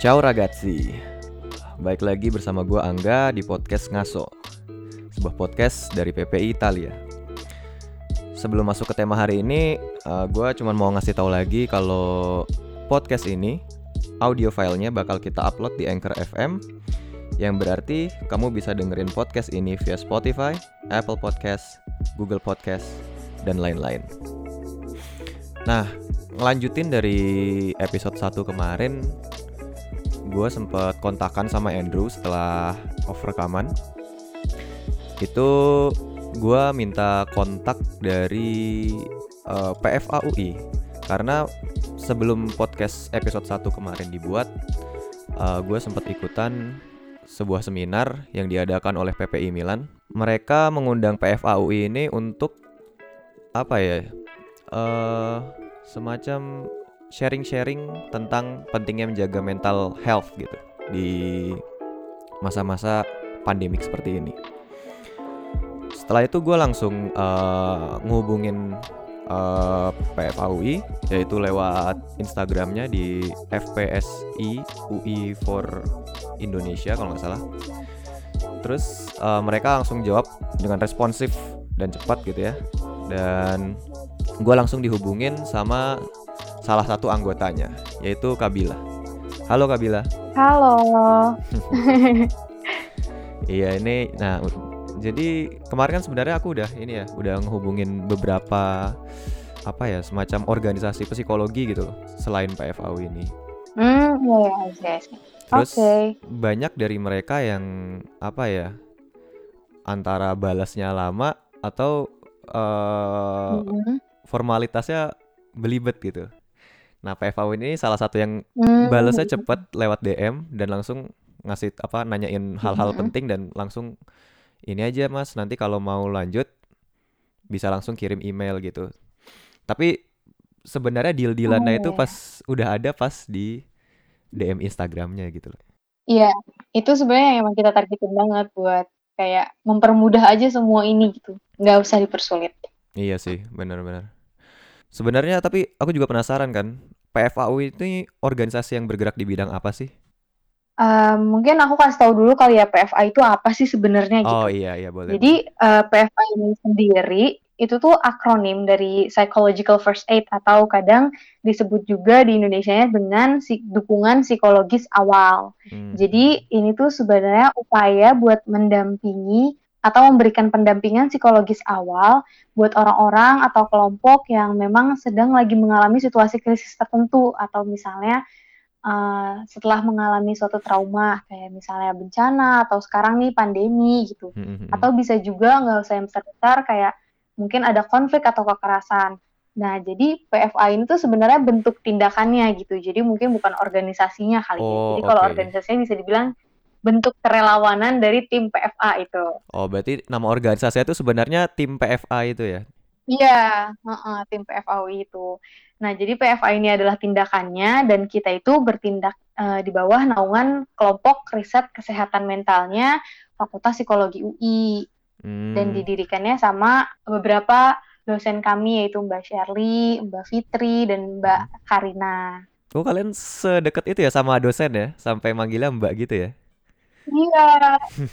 Ciao ragazzi. Baik lagi bersama gue Angga di podcast Ngaso Sebuah podcast dari PPI Italia. Sebelum masuk ke tema hari ini uh, Gue cuma mau ngasih tahu lagi kalau podcast ini Audio filenya bakal kita upload di Anchor FM Yang berarti kamu bisa dengerin podcast ini via Spotify, Apple Podcast, Google Podcast, dan lain-lain. Nah, ngelanjutin dari episode 1 kemarin gue sempet kontakan sama Andrew setelah off rekaman. Itu gue minta kontak dari uh, PFA UI karena sebelum podcast episode 1 kemarin dibuat uh, gue sempat ikutan sebuah seminar yang diadakan oleh PPI Milan. Mereka mengundang PFA UI ini untuk apa ya uh, semacam sharing-sharing tentang pentingnya menjaga mental health gitu di masa-masa pandemik seperti ini. Setelah itu gue langsung uh, ngehubungin uh, PFAUI yaitu lewat Instagramnya di FPSI UI for Indonesia kalau nggak salah. Terus uh, mereka langsung jawab dengan responsif dan cepat gitu ya. Dan gue langsung dihubungin sama salah satu anggotanya, yaitu Kabila. Halo Kabila. Halo. iya ini, nah jadi kemarin kan sebenarnya aku udah ini ya, udah ngehubungin beberapa apa ya semacam organisasi psikologi gitu loh, selain PFAU ini. Hmm, iya, iya, iya. Terus okay. banyak dari mereka yang apa ya antara balasnya lama atau uh, mm -hmm. formalitasnya belibet gitu. Nah, PFAW ini salah satu yang hmm. balasnya cepet lewat DM dan langsung ngasih apa nanyain hal-hal hmm. penting dan langsung ini aja Mas, nanti kalau mau lanjut bisa langsung kirim email gitu. Tapi sebenarnya deal-dealannya oh, itu pas udah ada pas di DM Instagramnya gitu loh. Iya, itu sebenarnya emang kita targetin banget buat kayak mempermudah aja semua ini gitu. Nggak usah dipersulit. Iya sih, benar-benar. Sebenarnya tapi aku juga penasaran kan, PFAU itu organisasi yang bergerak di bidang apa sih? Uh, mungkin aku kasih tahu dulu kali ya PFA itu apa sih sebenarnya gitu. Oh iya iya boleh. Jadi uh, eh, PFA ini sendiri itu tuh akronim dari psychological first aid atau kadang disebut juga di Indonesia dengan si dukungan psikologis awal. Hmm. Jadi ini tuh sebenarnya upaya buat mendampingi atau memberikan pendampingan psikologis awal buat orang-orang atau kelompok yang memang sedang lagi mengalami situasi krisis tertentu atau misalnya uh, setelah mengalami suatu trauma kayak misalnya bencana atau sekarang nih pandemi gitu mm-hmm. atau bisa juga nggak usah yang besar-besar kayak mungkin ada konflik atau kekerasan Nah, jadi PFA ini tuh sebenarnya bentuk tindakannya gitu. Jadi mungkin bukan organisasinya kali oh, ya. Jadi okay. kalau organisasinya bisa dibilang bentuk kerelawanan dari tim PFA itu. Oh, berarti nama organisasi itu sebenarnya tim PFA itu ya? Iya, uh -uh, tim PFA itu. Nah, jadi PFA ini adalah tindakannya dan kita itu bertindak uh, di bawah naungan kelompok riset kesehatan mentalnya Fakultas Psikologi UI. Hmm. Dan didirikannya sama beberapa dosen kami yaitu Mbak Shirley, Mbak Fitri, dan Mbak. Karina. Oh, kalian sedekat itu ya sama dosen ya? Sampai manggilnya Mbak gitu ya? Iya,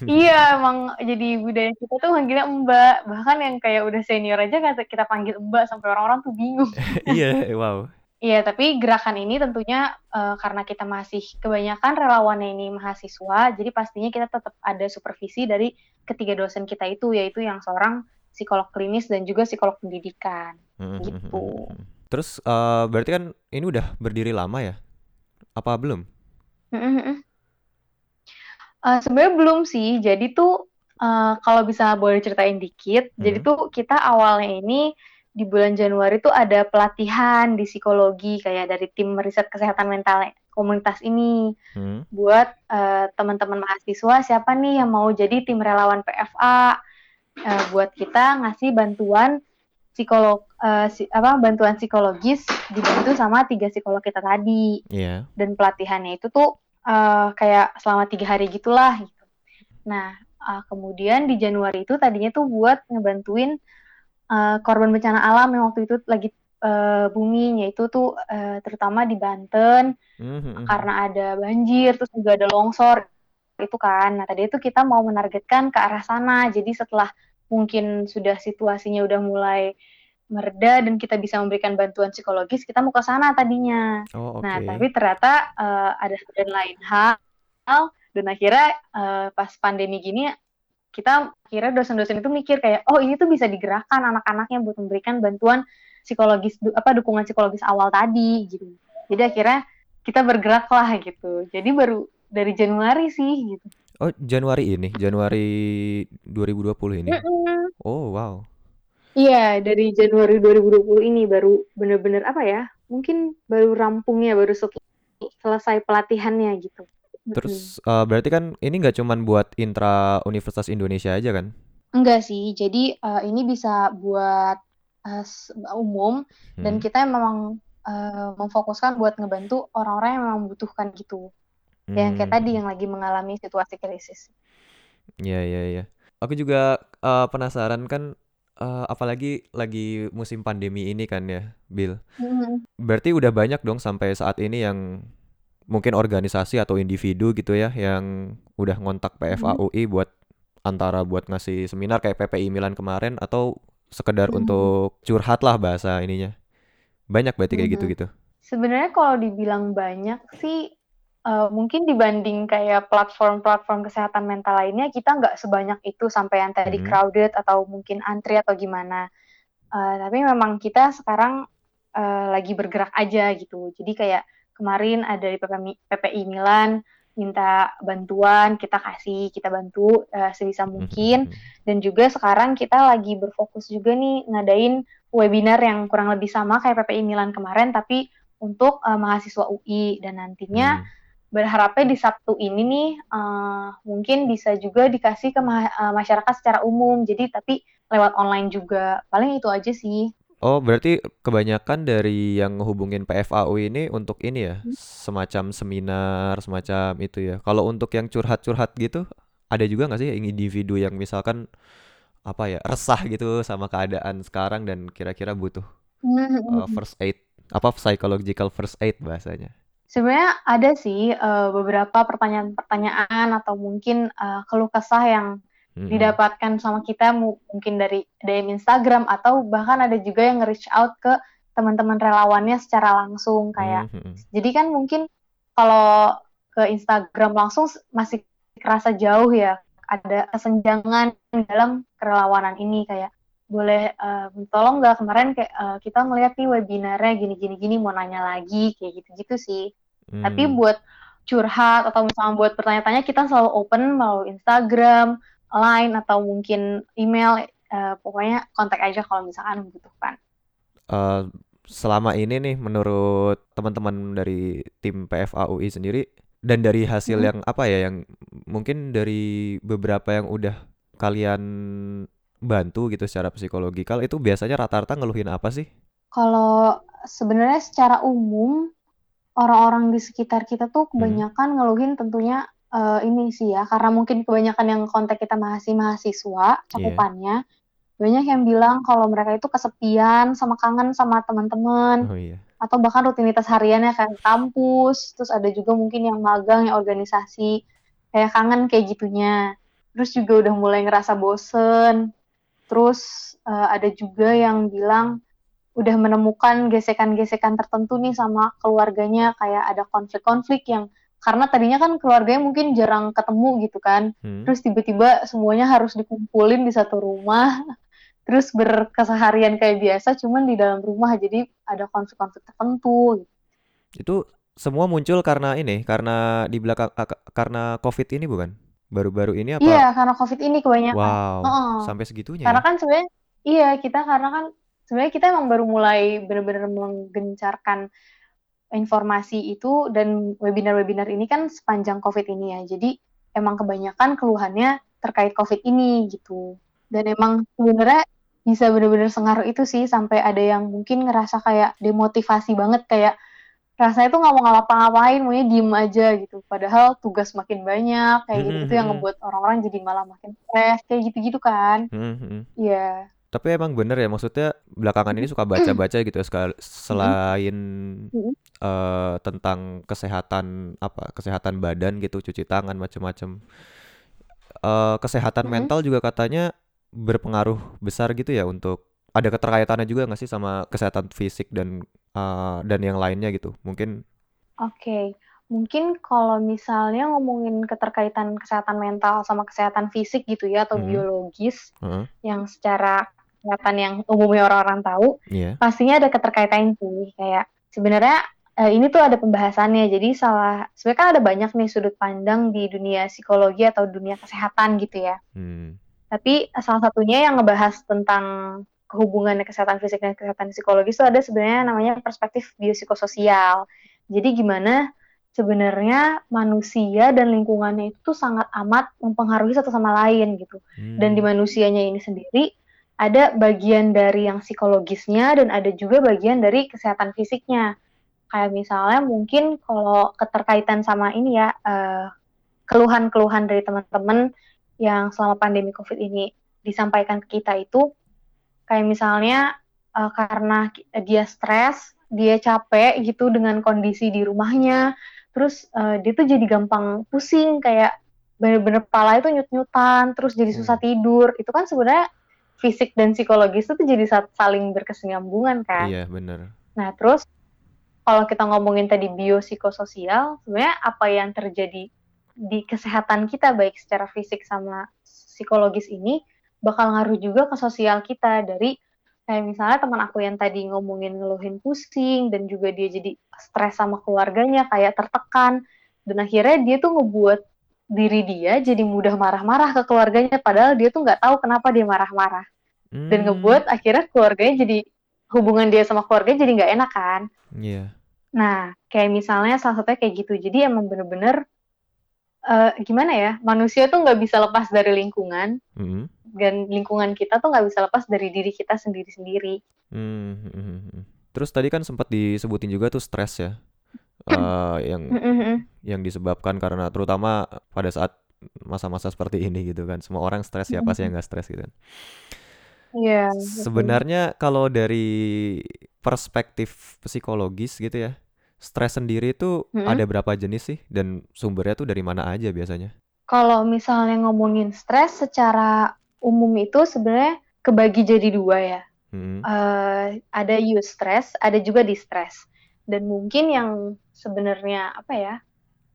iya emang jadi budaya kita tuh manggilnya Mbak. Bahkan yang kayak udah senior aja kita panggil Mbak sampai orang-orang tuh bingung. Iya, wow. Iya, tapi gerakan ini tentunya uh, karena kita masih kebanyakan relawannya ini mahasiswa, jadi pastinya kita tetap ada supervisi dari ketiga dosen kita itu, yaitu yang seorang psikolog klinis dan juga psikolog pendidikan, hmm, hmm, gitu. Hmm, Terus uh, berarti kan ini udah berdiri lama ya? Apa belum? Uh, sebenarnya belum sih. Jadi tuh uh, kalau bisa boleh ceritain dikit, hmm. jadi tuh kita awalnya ini di bulan Januari tuh ada pelatihan di psikologi kayak dari tim riset kesehatan mental komunitas ini hmm. buat uh, teman-teman mahasiswa siapa nih yang mau jadi tim relawan PFA uh, buat kita ngasih bantuan psikolog uh, si, apa bantuan psikologis dibantu sama tiga psikolog kita tadi yeah. dan pelatihannya itu tuh uh, kayak selama tiga hari gitulah gitu. Nah uh, kemudian di Januari itu tadinya tuh buat ngebantuin uh, korban bencana alam yang waktu itu lagi uh, bumi yaitu tuh uh, terutama di Banten mm-hmm. karena ada banjir terus juga ada longsor itu kan. Nah tadi itu kita mau menargetkan ke arah sana. Jadi setelah mungkin sudah situasinya udah mulai mereda dan kita bisa memberikan bantuan psikologis, kita mau ke sana tadinya. Oh, okay. Nah, tapi ternyata uh, ada dan lain hal dan akhirnya uh, pas pandemi gini kita kira dosen-dosen itu mikir kayak oh ini tuh bisa digerakkan anak-anaknya buat memberikan bantuan psikologis apa dukungan psikologis awal tadi gitu. Jadi akhirnya kita bergerak lah gitu. Jadi baru dari Januari sih gitu. Oh, Januari ini, Januari 2020 ini. Mm -mm. Oh, wow. Iya, dari Januari 2020 ini baru bener-bener apa ya? Mungkin baru rampungnya, baru selesai pelatihannya gitu. Terus uh, berarti kan ini nggak cuma buat intra Universitas Indonesia aja kan? Enggak sih. Jadi uh, ini bisa buat uh, umum hmm. dan kita memang uh, memfokuskan buat ngebantu orang-orang yang memang membutuhkan gitu. Hmm. Yang kayak tadi yang lagi mengalami situasi krisis. Iya, iya, iya. Aku juga uh, penasaran kan uh, apalagi lagi musim pandemi ini kan ya, Bill. Mm-hmm. Berarti udah banyak dong sampai saat ini yang mungkin organisasi atau individu gitu ya yang udah ngontak PFAUI mm-hmm. buat antara buat ngasih seminar kayak PPI Milan kemarin atau sekedar mm-hmm. untuk curhat lah bahasa ininya. Banyak berarti kayak gitu-gitu. Sebenarnya kalau dibilang banyak sih uh, mungkin dibanding kayak platform-platform kesehatan mental lainnya kita nggak sebanyak itu sampai yang tadi hmm. crowded atau mungkin antri atau gimana. Uh, tapi memang kita sekarang uh, lagi bergerak aja gitu. Jadi kayak kemarin ada di PPI, PPI Milan minta bantuan, kita kasih, kita bantu uh, sebisa mungkin. Hmm. Dan juga sekarang kita lagi berfokus juga nih ngadain webinar yang kurang lebih sama kayak PPI Milan kemarin, tapi untuk uh, mahasiswa UI dan nantinya hmm berharapnya di Sabtu ini nih uh, mungkin bisa juga dikasih ke ma uh, masyarakat secara umum. Jadi tapi lewat online juga. Paling itu aja sih. Oh, berarti kebanyakan dari yang ngehubungin PFAU ini untuk ini ya, hmm. semacam seminar, semacam itu ya. Kalau untuk yang curhat-curhat gitu, ada juga nggak sih yang individu yang misalkan apa ya resah gitu sama keadaan sekarang dan kira-kira butuh uh, first aid, apa psychological first aid bahasanya? Sebenarnya ada sih uh, beberapa pertanyaan-pertanyaan atau mungkin uh, keluh kesah yang hmm. didapatkan sama kita mungkin dari DM Instagram atau bahkan ada juga yang reach out ke teman-teman relawannya secara langsung kayak. Hmm. Jadi kan mungkin kalau ke Instagram langsung masih kerasa jauh ya ada kesenjangan dalam kerelawanan ini kayak boleh uh, tolong nggak kemarin kayak uh, kita ngeliat nih webinarnya gini gini gini mau nanya lagi kayak gitu gitu sih hmm. tapi buat curhat atau misalnya buat bertanya-tanya kita selalu open melalui Instagram, Line atau mungkin email uh, pokoknya kontak aja kalau misalkan membutuhkan. Uh, selama ini nih menurut teman-teman dari tim PFAUI sendiri dan dari hasil hmm. yang apa ya yang mungkin dari beberapa yang udah kalian bantu gitu secara psikologikal itu biasanya rata-rata ngeluhin apa sih? Kalau sebenarnya secara umum orang-orang di sekitar kita tuh hmm. kebanyakan hmm. ngeluhin tentunya uh, ini sih ya karena mungkin kebanyakan yang kontak kita masih mahasiswa iya. cakupannya yeah. banyak yang bilang kalau mereka itu kesepian sama kangen sama teman-teman oh, yeah. atau bahkan rutinitas hariannya kayak kampus terus ada juga mungkin yang magang yang organisasi kayak kangen kayak gitunya terus juga udah mulai ngerasa bosen Terus uh, ada juga yang bilang udah menemukan gesekan-gesekan tertentu nih sama keluarganya kayak ada konflik-konflik yang karena tadinya kan keluarganya mungkin jarang ketemu gitu kan. Hmm. Terus tiba-tiba semuanya harus dikumpulin di satu rumah. Terus berkeseharian kayak biasa cuman di dalam rumah jadi ada konflik-konflik tertentu gitu. Itu semua muncul karena ini, karena di belakang karena Covid ini bukan? Baru-baru ini apa? Iya, karena COVID ini kebanyakan. Wow, uh sampai segitunya Karena ya? kan sebenarnya iya, kita karena kan sebenarnya kita emang baru mulai benar-benar menggencarkan informasi itu dan webinar-webinar ini kan sepanjang COVID ini ya. Jadi emang kebanyakan keluhannya terkait COVID ini gitu. Dan emang sebenarnya bisa benar-benar sengaruh itu sih sampai ada yang mungkin ngerasa kayak demotivasi banget kayak rasanya tuh nggak mau ngapa-ngapain maunya diem aja gitu padahal tugas makin banyak kayak gitu itu yang ngebuat orang-orang jadi malah makin stres kayak gitu-gitu kan iya mm-hmm. Tapi emang bener ya maksudnya belakangan ini suka baca-baca gitu ya selain, Mhm. eee, tentang kesehatan apa, kesehatan badan gitu, cuci tangan macem-macem. Eee, kesehatan Mhm. mental juga katanya berpengaruh besar gitu ya untuk ada keterkaitannya juga nggak sih sama kesehatan fisik dan, eee, dan yang lainnya gitu? Mungkin Oke, mungkin kalau misalnya ngomongin keterkaitan kesehatan mental sama kesehatan fisik gitu ya atau Mhm. biologis Heeh. yang secara kesehatan yang umumnya orang-orang tahu, Iya. pastinya ada keterkaitan sih. Kayak sebenarnya, eee, ini tuh ada pembahasannya. Jadi salah sebenarnya kan ada banyak nih sudut pandang di dunia psikologi atau dunia kesehatan gitu ya. Hmm. Tapi, eee, salah satunya yang ngebahas tentang kehubungan kesehatan fisik dan kesehatan psikologis itu ada sebenarnya namanya perspektif biopsikososial. Jadi gimana sebenarnya manusia dan lingkungannya itu sangat amat mempengaruhi satu sama lain gitu. Dan di manusianya ini sendiri ada bagian dari yang psikologisnya dan ada juga bagian dari kesehatan fisiknya. Kayak misalnya mungkin kalau keterkaitan sama ini ya, eee, keluhan-keluhan dari teman-teman yang selama pandemi Covid ini disampaikan ke kita itu, kayak misalnya, eee, karena dia stres, dia capek gitu dengan kondisi di rumahnya, terus, eee, dia tuh jadi gampang pusing, kayak bener-bener kepala itu nyut-nyutan, terus jadi susah Hmm. tidur. Itu kan sebenarnya fisik dan psikologis itu jadi sa saling berkesinambungan kan. Iya, bener. Nah, terus kalau kita ngomongin tadi biopsikososial, sebenarnya apa yang terjadi di kesehatan kita baik secara fisik sama psikologis ini bakal ngaruh juga ke sosial kita. Dari kayak misalnya teman aku yang tadi ngomongin ngeluhin pusing dan juga dia jadi stres sama keluarganya, kayak tertekan, dan akhirnya dia tuh ngebuat diri dia jadi mudah marah-marah ke keluarganya, padahal dia tuh nggak tahu kenapa dia marah-marah. Dan Mmm. ngebuat akhirnya keluarganya jadi hubungan dia sama keluarganya jadi nggak enak kan. Iya. Nah, kayak misalnya salah satunya kayak gitu. Jadi emang bener-bener, eee, gimana ya, manusia tuh nggak bisa lepas dari lingkungan, Mhm. dan lingkungan kita tuh nggak bisa lepas dari diri kita sendiri-sendiri. Mmm, mhm mhm. Terus tadi kan sempet disebutin juga tuh stres ya, eee, yang Mhm mhm. yang disebabkan karena terutama pada saat masa-masa seperti ini gitu kan. Semua orang stres, siapa sih Mhm. yang nggak stres gitu kan. Iya, betul. Sebenarnya kalau dari perspektif psikologis gitu ya, stres sendiri itu Mhm. ada berapa jenis sih? Dan sumbernya tuh dari mana aja biasanya? Kalau misalnya ngomongin stres secara umum itu sebenarnya kebagi jadi 2 ya. Mhm. Eee, ada eustress, ada juga distress. Dan mungkin yang sebenarnya, apa ya,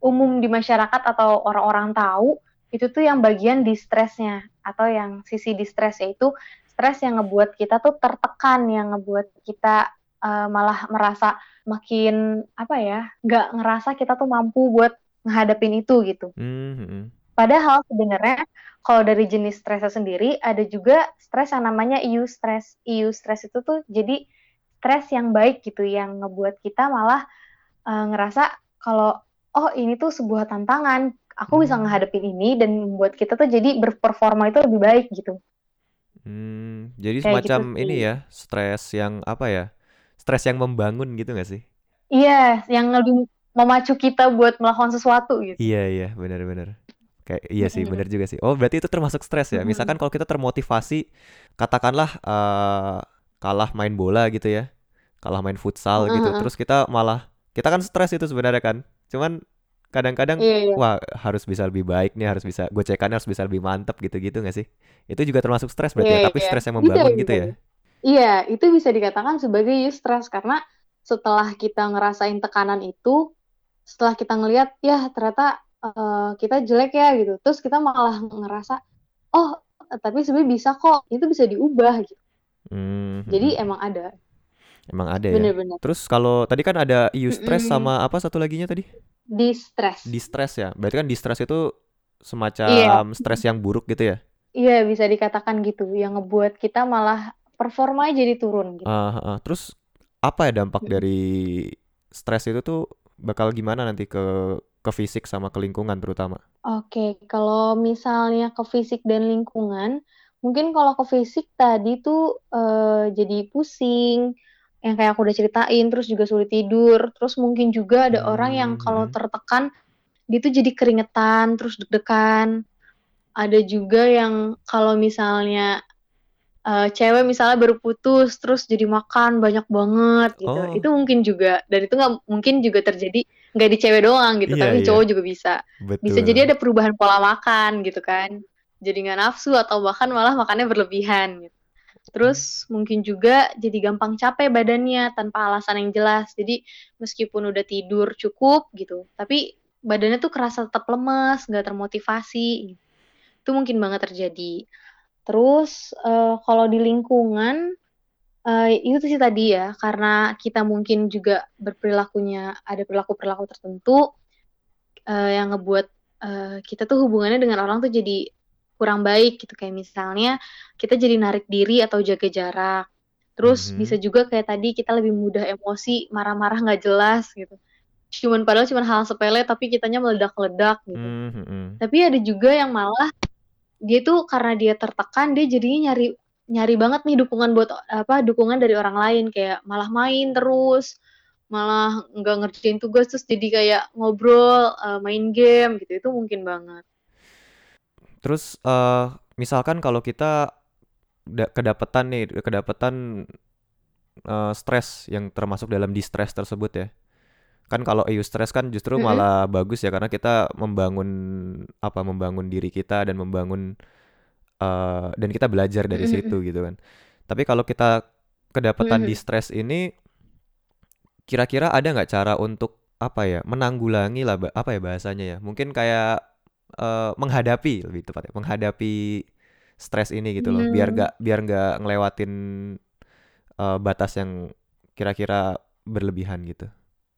umum di masyarakat atau orang-orang tahu, itu tuh yang bagian distress-nya atau yang sisi distress, yaitu stres yang ngebuat kita tuh tertekan, yang ngebuat kita, eee, malah merasa makin, apa ya, nggak ngerasa kita tuh mampu buat ngehadapin itu gitu. Mhm. Padahal sebenarnya kalau dari jenis stresnya sendiri ada juga stres yang namanya eustress. Eustress itu tuh jadi stres yang baik gitu, yang ngebuat kita malah, eee, ngerasa kalau, "Oh ini tuh sebuah tantangan, aku bisa Mmm. ngehadapin ini," dan membuat kita tuh jadi berperforma itu lebih baik gitu. Mmm, jadi Kayak gitu semacam ini sih. ya, stres yang apa ya, stres yang membangun gitu nggak sih? Iya, yang lebih memacu kita buat melakukan sesuatu gitu. Iya iya, bener bener. Kayak iya sih, bener juga sih. Oh berarti itu termasuk stres ya? Misalkan kalau kita termotivasi, katakanlah, eee, kalah main bola gitu ya, kalah main futsal gitu, terus kita malah kita kan stres itu sebenarnya kan, cuman kadang-kadang, Iya iya. wah harus bisa lebih baik nih, harus bisa gocekannya harus bisa lebih mantep gitu-gitu nggak sih? Itu juga termasuk stres berarti Iya ya? Tapi iya. stres yang membangun gitu ya? Iya, itu bisa dikatakan sebagai eustress karena setelah kita ngerasain tekanan itu, setelah kita ngelihat, "Yah ternyata, eee, kita jelek ya," gitu, terus kita malah ngerasa, "Oh, tapi sebenarnya bisa kok, itu bisa diubah," gitu. Mmm, Jadi mhm. emang ada. Emang ada ya? Bener bener. Terus kalau tadi kan ada eustress Mhm. sama apa satu laginya tadi? Distress. Distress ya? Berarti kan distress itu semacam stres yang buruk gitu ya? Iya, bisa dikatakan gitu, yang ngebuat kita malah performanya jadi turun gitu. Eee, heeh. Terus apa ya dampak dari stres itu tuh bakal gimana nanti ke ke fisik sama ke lingkungan terutama? Oke, kalau misalnya ke fisik dan lingkungan, mungkin kalau ke fisik tadi tuh, eee, jadi pusing, yang kayak aku udah ceritain, terus juga sulit tidur, terus mungkin juga ada orang yang Mmm, kalau mhm. tertekan, dia tuh jadi keringetan, terus deg-degan. Ada juga yang kalau misalnya uh, cewek misalnya baru putus terus jadi makan banyak banget gitu. Oh. Itu mungkin juga dan itu nggak mungkin juga terjadi nggak di cewek doang gitu, iya, tapi iya. cowok juga bisa. Betul. Bisa jadi ada perubahan pola makan gitu kan. Jadi nggak nafsu atau bahkan malah makannya berlebihan gitu. Terus mungkin juga jadi gampang capek badannya tanpa alasan yang jelas. Jadi meskipun udah tidur cukup gitu, tapi badannya tuh kerasa tetap lemes, nggak termotivasi. Itu mungkin banget terjadi. Terus uh, kalau di lingkungan uh, itu sih tadi ya, karena kita mungkin juga berperilakunya ada perilaku-perilaku tertentu uh, yang ngebuat uh, kita tuh hubungannya dengan orang tuh jadi kurang baik gitu kayak misalnya kita jadi narik diri atau jaga jarak. Terus mm-hmm. bisa juga kayak tadi kita lebih mudah emosi, marah-marah nggak jelas gitu. Cuman padahal cuma hal sepele tapi kitanya meledak-ledak gitu. Mm-hmm. Tapi ada juga yang malah dia tuh karena dia tertekan dia jadinya nyari nyari banget nih dukungan buat apa dukungan dari orang lain. Kayak malah main terus malah nggak ngerjain tugas terus jadi kayak ngobrol uh, main game gitu. Itu mungkin banget. Terus uh, misalkan kalau kita kedapatan nih, kedapatan uh, stres yang termasuk dalam distress tersebut ya. Kan kalau EU stres kan justru mm -hmm. malah bagus ya karena kita membangun apa membangun diri kita dan membangun uh, dan kita belajar dari mm -hmm. situ gitu kan. Tapi kalau kita kedapatan mm -hmm. distress ini kira-kira ada nggak cara untuk apa ya menanggulangi lah apa ya bahasanya ya mungkin kayak uh, menghadapi lebih tepatnya menghadapi stres ini gitu loh biar hmm. gak biar nggak ngelewatin uh, batas yang kira-kira berlebihan gitu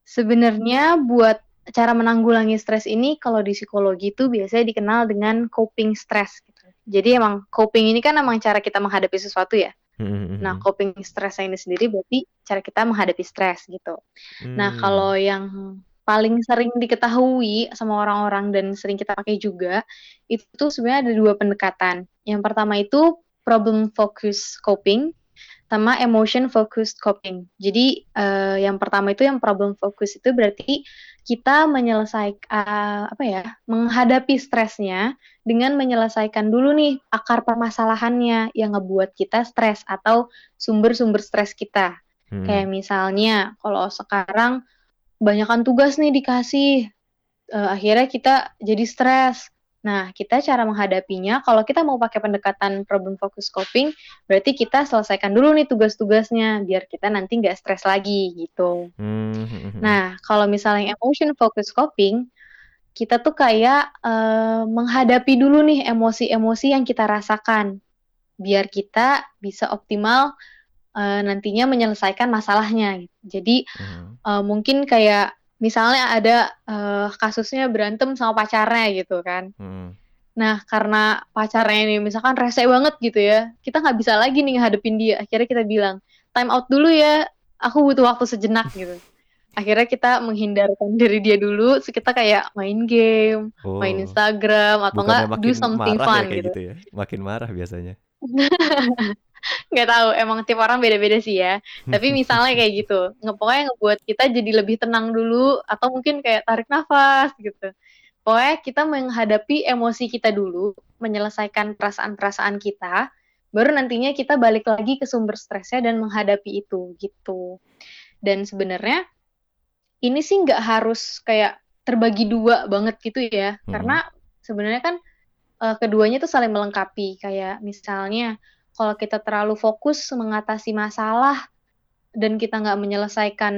sebenarnya buat cara menanggulangi stres ini kalau di psikologi itu biasanya dikenal dengan coping stress gitu jadi emang coping ini kan emang cara kita menghadapi sesuatu ya hmm, Nah, hmm, coping stress ini sendiri berarti cara kita menghadapi stres gitu. Nah, kalau yang paling sering diketahui sama orang-orang dan sering kita pakai juga itu sebenarnya ada dua pendekatan. Yang pertama itu problem focus coping sama emotion focused coping. Jadi uh, yang pertama itu yang problem focus itu berarti kita menyelesaikan uh, apa ya menghadapi stresnya dengan menyelesaikan dulu nih akar permasalahannya yang ngebuat kita stres atau sumber-sumber stres kita. Hmm. Kayak misalnya kalau sekarang kebanyakan tugas nih dikasih uh, akhirnya kita jadi stres nah kita cara menghadapinya kalau kita mau pakai pendekatan problem focus coping berarti kita selesaikan dulu nih tugas-tugasnya biar kita nanti nggak stres lagi gitu mm-hmm. nah kalau misalnya emotion focus coping kita tuh kayak uh, menghadapi dulu nih emosi-emosi yang kita rasakan biar kita bisa optimal uh, nantinya menyelesaikan masalahnya. Jadi hmm. uh, mungkin kayak misalnya ada uh, kasusnya berantem sama pacarnya gitu kan. Hmm. Nah karena pacarnya ini misalkan rese banget gitu ya, kita nggak bisa lagi nih ngadepin dia. Akhirnya kita bilang time out dulu ya, aku butuh waktu sejenak gitu. Akhirnya kita menghindarkan diri dia dulu, so kita kayak main game, oh. main Instagram atau enggak do something fun ya, gitu. gitu ya. Makin marah biasanya. nggak tahu emang tiap orang beda-beda sih ya. Tapi misalnya kayak gitu ngepokoknya ngebuat kita jadi lebih tenang dulu atau mungkin kayak tarik nafas gitu. Pokoknya kita menghadapi emosi kita dulu menyelesaikan perasaan-perasaan kita baru nantinya kita balik lagi ke sumber stresnya dan menghadapi itu gitu. Dan sebenarnya ini sih nggak harus kayak terbagi dua banget gitu ya. Hmm. karena sebenarnya kan uh, keduanya tuh saling melengkapi. Kayak misalnya kalau kita terlalu fokus mengatasi masalah dan kita nggak menyelesaikan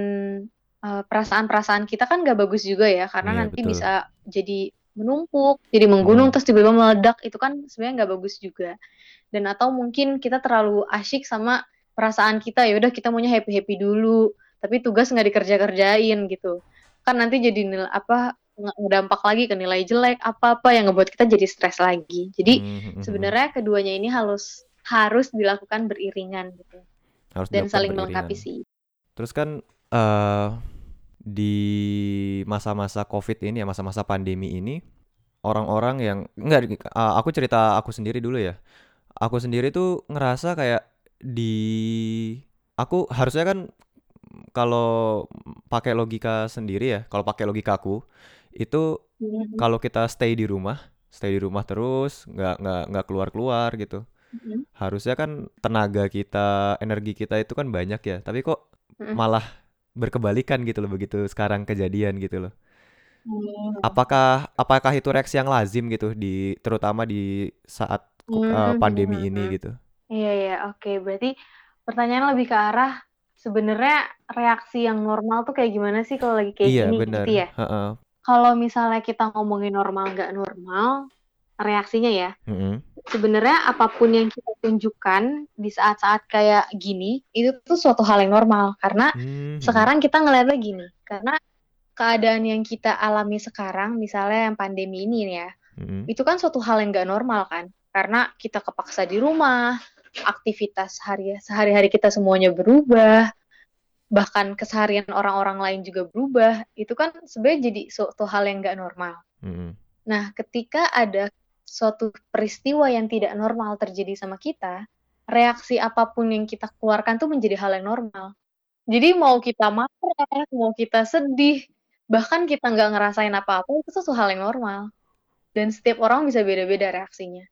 perasaan perasaan-perasaan kita kan nggak bagus juga ya karena iya, nanti betul. bisa jadi menumpuk jadi menggunung hmm. terus tiba-tiba meledak itu kan sebenarnya nggak bagus juga dan atau mungkin kita terlalu asyik sama perasaan kita ya udah kita maunya happy happy dulu tapi tugas nggak dikerja kerjain gitu kan nanti jadi nilai apa ngedampak lagi ke nilai jelek apa apa yang ngebuat kita jadi stres lagi jadi hmm, hmm, hmm. sebenarnya keduanya ini harus harus dilakukan beriringan gitu. Harus dan saling melengkapi sih. Terus kan uh, di masa-masa covid ini ya masa-masa pandemi ini orang-orang yang enggak uh, aku cerita aku sendiri dulu ya. Aku sendiri tuh ngerasa kayak di aku harusnya kan kalau pakai logika sendiri ya kalau pakai logika aku itu mm-hmm. kalau kita stay di rumah stay di rumah terus nggak nggak nggak keluar keluar gitu mm-hmm. harusnya kan tenaga kita energi kita itu kan banyak ya tapi kok mm-hmm. malah berkebalikan gitu loh begitu sekarang kejadian gitu loh mm. apakah apakah itu reaksi yang lazim gitu di terutama di saat uh, pandemi ini gitu iya iya oke okay. berarti pertanyaan lebih ke arah sebenarnya reaksi yang normal tuh kayak gimana sih kalau lagi kayak iya, gini bener. gitu ya uh-uh. kalau misalnya kita ngomongin normal nggak normal reaksinya ya. Mm-hmm. Sebenarnya apa pun yang kita tunjukkan di saat-saat kayak gini itu tuh suatu hal yang normal karena mm-hmm. sekarang kita ngeliatnya gini karena keadaan yang kita alami sekarang misalnya yang pandemi ini ya mm-hmm. itu kan suatu hal yang gak normal kan karena kita kepaksa di rumah aktivitas hari sehari-hari kita semuanya berubah bahkan keseharian orang-orang lain juga berubah itu kan sebenarnya jadi suatu hal yang gak normal. Mm-hmm. Nah, ketika ada suatu peristiwa yang tidak normal terjadi sama kita, reaksi apa pun yang kita keluarkan tuh menjadi hal yang normal. Jadi mau kita marah, mau kita sedih, bahkan kita nggak ngerasain apa-apa itu tuh hal yang normal. Dan setiap orang bisa beda-beda reaksinya.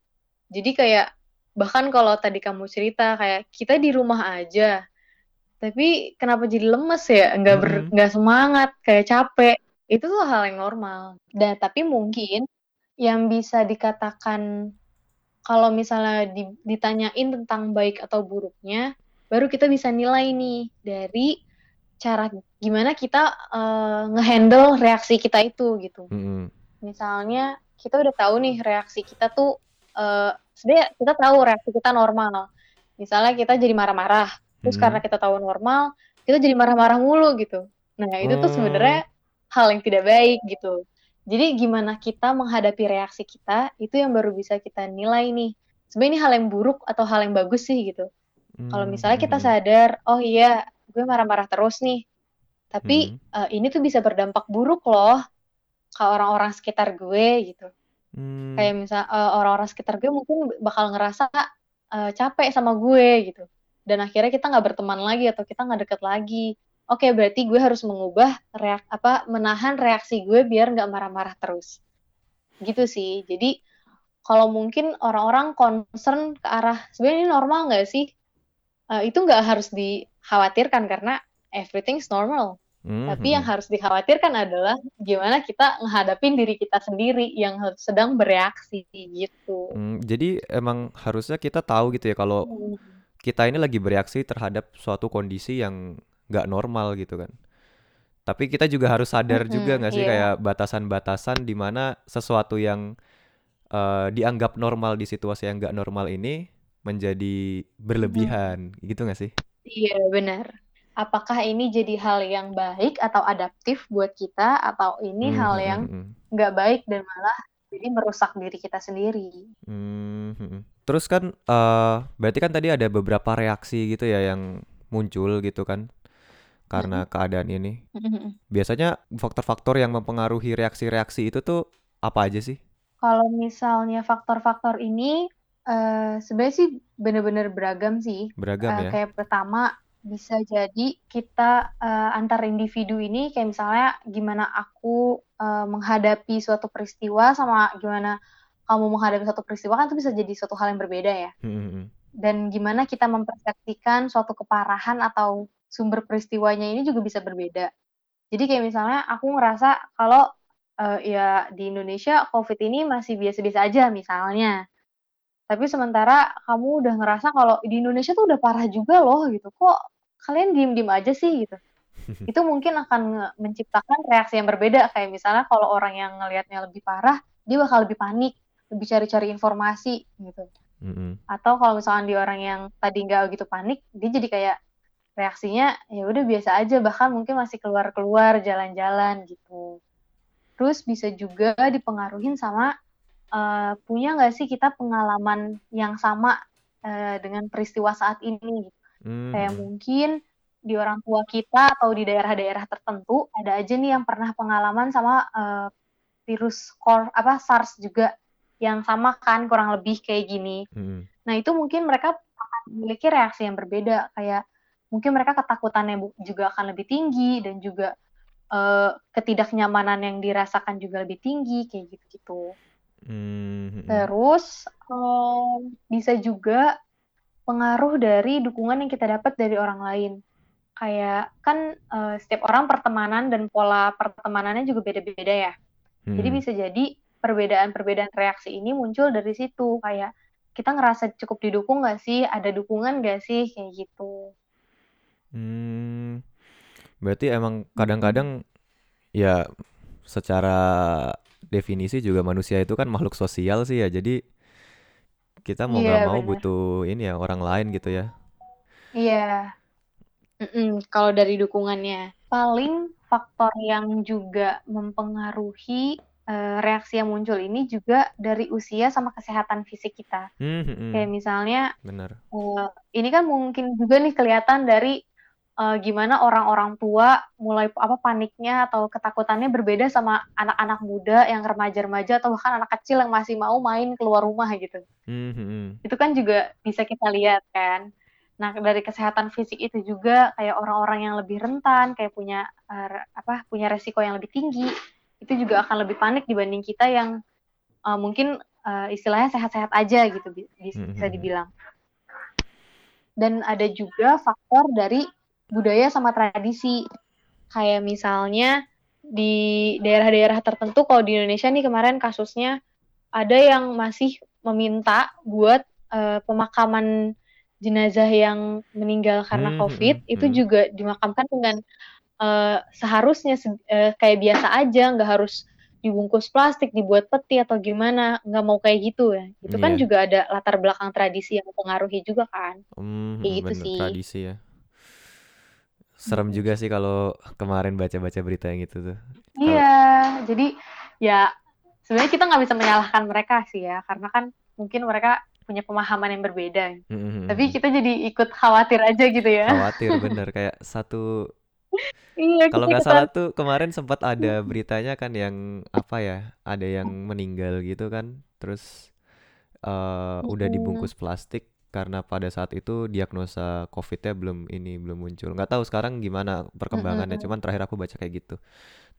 Jadi kayak bahkan kalau tadi kamu cerita kayak kita di rumah aja, tapi kenapa jadi lemes ya? Nggak ber, mm-hmm. nggak semangat, kayak capek. Itu tuh hal yang normal. Dan tapi mungkin yang bisa dikatakan kalau misalnya di, ditanyain tentang baik atau buruknya, baru kita bisa nilai nih dari cara gimana kita uh, ngehandle reaksi kita itu gitu. Mm-hmm. Misalnya kita udah tahu nih reaksi kita tuh uh, sebenarnya kita tahu reaksi kita normal. Misalnya kita jadi marah-marah, terus mm-hmm. karena kita tahu normal, kita jadi marah-marah mulu gitu. Nah itu tuh sebenarnya hal yang tidak baik gitu. Jadi gimana kita menghadapi reaksi kita itu yang baru bisa kita nilai nih. Sebenarnya ini hal yang buruk atau hal yang bagus sih gitu. Hmm. Kalau misalnya kita hmm. sadar, oh iya, gue marah-marah terus nih. Tapi hmm. uh, ini tuh bisa berdampak buruk loh ke orang-orang sekitar gue gitu. Hmm. Kayak misal uh, orang-orang sekitar gue mungkin bakal ngerasa uh, capek sama gue gitu. Dan akhirnya kita nggak berteman lagi atau kita nggak deket lagi oke okay, berarti gue harus mengubah reak apa menahan reaksi gue biar nggak marah-marah terus. Gitu sih. Jadi kalau mungkin orang-orang concern ke arah sebenarnya ini normal nggak sih? Uh, itu nggak harus dikhawatirkan karena everything's normal. Mm-hmm. tapi yang harus dikhawatirkan adalah gimana kita menghadapin diri kita sendiri yang sedang bereaksi gitu. Mm, jadi emang harusnya kita tahu gitu ya kalau mm. kita ini lagi bereaksi terhadap suatu kondisi yang nggak normal gitu kan tapi kita juga harus sadar mm -hmm, juga nggak sih yeah. kayak batasan-batasan di mana sesuatu yang uh, dianggap normal di situasi yang nggak normal ini menjadi berlebihan mm. gitu nggak sih iya yeah, benar apakah ini jadi hal yang baik atau adaptif buat kita atau ini hmm, hal yang nggak hmm. baik dan malah jadi merusak diri kita sendiri. Hmm, terus kan uh, berarti kan tadi ada beberapa reaksi gitu ya yang muncul gitu kan karena keadaan ini. Biasanya faktor-faktor yang mempengaruhi reaksi-reaksi itu tuh apa aja sih? Kalau misalnya faktor-faktor ini uh, sebenarnya sih benar-benar beragam sih. Beragam uh, ya. Kayak pertama bisa jadi kita uh, antar individu ini kayak misalnya gimana aku uh, menghadapi suatu peristiwa sama gimana kamu menghadapi suatu peristiwa kan itu bisa jadi suatu hal yang berbeda ya. Mm-hmm. Dan gimana kita mempersepsikan suatu keparahan atau sumber peristiwanya ini juga bisa berbeda. Jadi kayak misalnya aku ngerasa kalau uh, ya di Indonesia COVID ini masih biasa-biasa aja misalnya. Tapi sementara kamu udah ngerasa kalau di Indonesia tuh udah parah juga loh gitu. Kok kalian diem-diem aja sih gitu. itu mungkin akan menciptakan reaksi yang berbeda kayak misalnya kalau orang yang ngelihatnya lebih parah dia bakal lebih panik lebih cari-cari informasi gitu mm-hmm. atau kalau misalnya di orang yang tadi nggak gitu panik dia jadi kayak reaksinya ya udah biasa aja bahkan mungkin masih keluar-keluar jalan-jalan gitu terus bisa juga dipengaruhin sama uh, punya nggak sih kita pengalaman yang sama uh, dengan peristiwa saat ini gitu. hmm. kayak mungkin di orang tua kita atau di daerah-daerah tertentu ada aja nih yang pernah pengalaman sama uh, virus kor apa SARS juga yang sama kan kurang lebih kayak gini. Hmm. Nah itu mungkin mereka akan memiliki reaksi yang berbeda kayak mungkin mereka ketakutannya juga akan lebih tinggi dan juga uh, ketidaknyamanan yang dirasakan juga lebih tinggi kayak gitu-gitu. Hmm. Terus um, bisa juga pengaruh dari dukungan yang kita dapat dari orang lain. Kayak kan uh, setiap orang pertemanan dan pola pertemanannya juga beda-beda ya. Hmm. Jadi bisa jadi perbedaan-perbedaan reaksi ini muncul dari situ. Kayak kita ngerasa cukup didukung gak sih? Ada dukungan gak sih? Kayak gitu. Hmm. Berarti emang kadang-kadang ya secara definisi juga manusia itu kan makhluk sosial sih ya. Jadi kita mau nggak Iya, mau benar. butuh ini ya orang lain gitu ya. Iya. Mm-mm, kalau dari dukungannya. Paling faktor yang juga mempengaruhi uh, reaksi yang muncul ini juga dari usia sama kesehatan fisik kita. Hmm, hmm, hmm. Kayak misalnya, Bener. uh, ini kan mungkin juga nih kelihatan dari uh, gimana orang-orang tua mulai apa paniknya atau ketakutannya berbeda sama anak-anak muda yang remaja-remaja atau bahkan anak kecil yang masih mau main keluar rumah gitu. Hmm, hmm, hmm. Itu kan juga bisa kita lihat kan. Nah, dari kesehatan fisik itu juga kayak orang-orang yang lebih rentan, kayak punya uh, apa punya resiko yang lebih tinggi, itu juga akan lebih panik dibanding kita yang uh, mungkin uh, istilahnya sehat-sehat aja gitu bi- bisa Mhm. dibilang. Dan ada juga faktor dari budaya sama tradisi. Kayak misalnya di daerah-daerah tertentu kalau di Indonesia nih kemarin kasusnya ada yang masih meminta buat uh, pemakaman jenazah yang meninggal karena Hmm, COVID hmm, itu hmm. juga dimakamkan dengan uh, seharusnya se- uh, kayak biasa aja, nggak harus dibungkus plastik, dibuat peti atau gimana, nggak mau kayak gitu ya. Itu kan Iya. juga ada latar belakang tradisi yang mempengaruhi juga kan. Hmm, Kayak gitu bener sih. tradisi ya. Serem juga sih kalau kemarin baca-baca berita yang itu tuh. Kalau Iya, jadi ya sebenarnya kita nggak bisa menyalahkan mereka sih ya, karena kan mungkin mereka punya pemahaman yang berbeda. Hmm, hmm, hmm, Tapi kita jadi ikut khawatir aja gitu ya. khawatir bener kayak satu Iya, kalau kita nggak ikutan. salah tuh kemarin sempat ada beritanya kan yang apa ya ada yang meninggal gitu kan terus eh, udah dibungkus plastik karena pada saat itu diagnosa COVID-nya belum ini belum muncul nggak tahu sekarang gimana perkembangannya cuman terakhir aku baca kayak gitu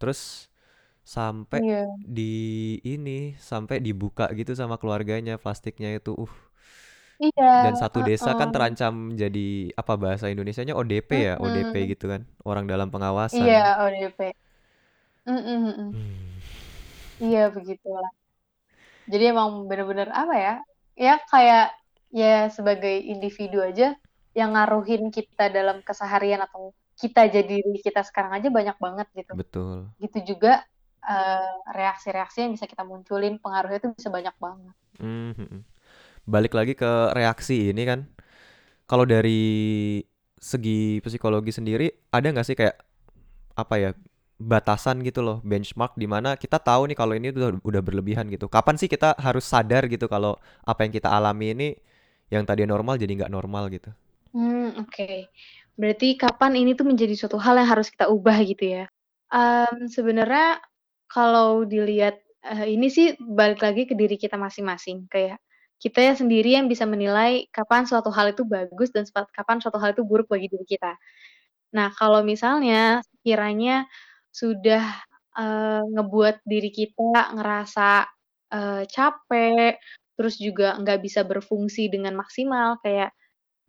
terus sampai Iya. di ini sampai dibuka gitu sama keluarganya plastiknya itu uh Iya, dan satu desa kan heeh. terancam jadi apa bahasa Indonesianya ODP ya ODP Mm-mm. gitu kan orang dalam pengawasan Iya, ODP. Mm-mm. Hmm. Iya, begitulah. Jadi emang bener-bener apa ya? Ya kayak ya sebagai individu aja yang ngaruhin kita dalam keseharian atau kita jadi diri kita sekarang aja banyak banget gitu. betul Gitu juga eh, reaksi-reaksi yang bisa kita munculin, pengaruhnya itu bisa banyak banget. Mhm. Balik lagi ke reaksi ini kan. Kalau dari segi psikologi sendiri ada nggak sih kayak apa ya batasan gitu loh benchmark di mana kita tahu nih kalau ini udah udah berlebihan gitu. Kapan sih kita harus sadar gitu kalau apa yang kita alami ini yang tadi normal jadi nggak normal gitu. Hmm, oke. Berarti kapan ini tuh menjadi suatu hal yang harus kita ubah gitu ya? Em, sebenarnya kalau dilihat eh, ini sih balik lagi ke diri kita masing-masing. Kayak kita ya sendiri yang bisa menilai kapan suatu hal itu bagus dan kapan suatu hal itu buruk bagi diri kita. Nah, kalau misalnya kiranya sudah eh, ngebuat diri kita ngerasa eh, capek, terus juga nggak bisa berfungsi dengan maksimal, kayak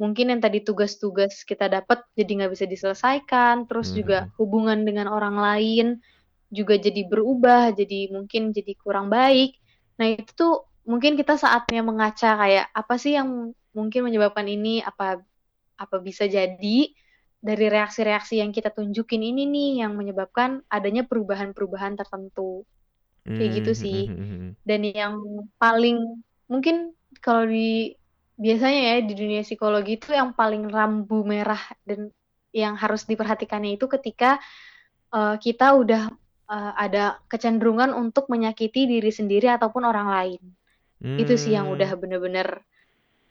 mungkin yang tadi tugas-tugas kita dapat jadi nggak bisa diselesaikan, terus juga Mhm. hubungan dengan orang lain juga jadi berubah, jadi mungkin jadi kurang baik. Nah, itu tuh mungkin kita saatnya mengaca kayak apa sih yang mungkin menyebabkan ini, apa apa bisa jadi dari reaksi-reaksi yang kita tunjukin ini nih yang menyebabkan adanya perubahan-perubahan tertentu. Kayak gitu Mhm, sih. mhm, mhm. Dan yang paling mungkin kalau di biasanya ya di dunia psikologi itu yang paling rambu merah dan yang harus diperhatikannya itu ketika eh, kita udah eh, ada kecenderungan untuk menyakiti diri sendiri ataupun orang lain. Itu sih yang udah Hmm. bener-bener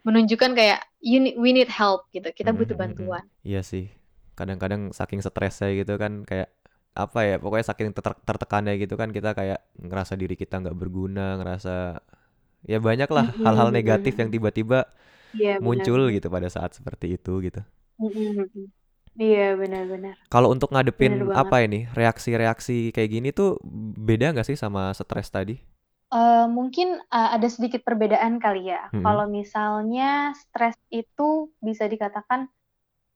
menunjukkan kayak you need- we need help gitu. Kita Mhm, butuh mhm, mhm. bantuan. Iya sih. Kadang-kadang saking stresnya gitu kan kayak apa ya pokoknya saking ter- tertekannya gitu kan kita kayak ngerasa diri kita nggak berguna ngerasa ya banyak lah Mm-mm, hal-hal negatif yang tiba-tiba Iya muncul benar-benar. gitu pada saat seperti itu gitu. Mm-mm. Iya benar-benar. Kalau untuk Benar ngadepin banget. apa ini reaksi-reaksi kayak gini tuh beda nggak sih sama stres tadi? Uh, mungkin uh, ada sedikit perbedaan kali ya. Hmm. Kalau misalnya stres itu bisa dikatakan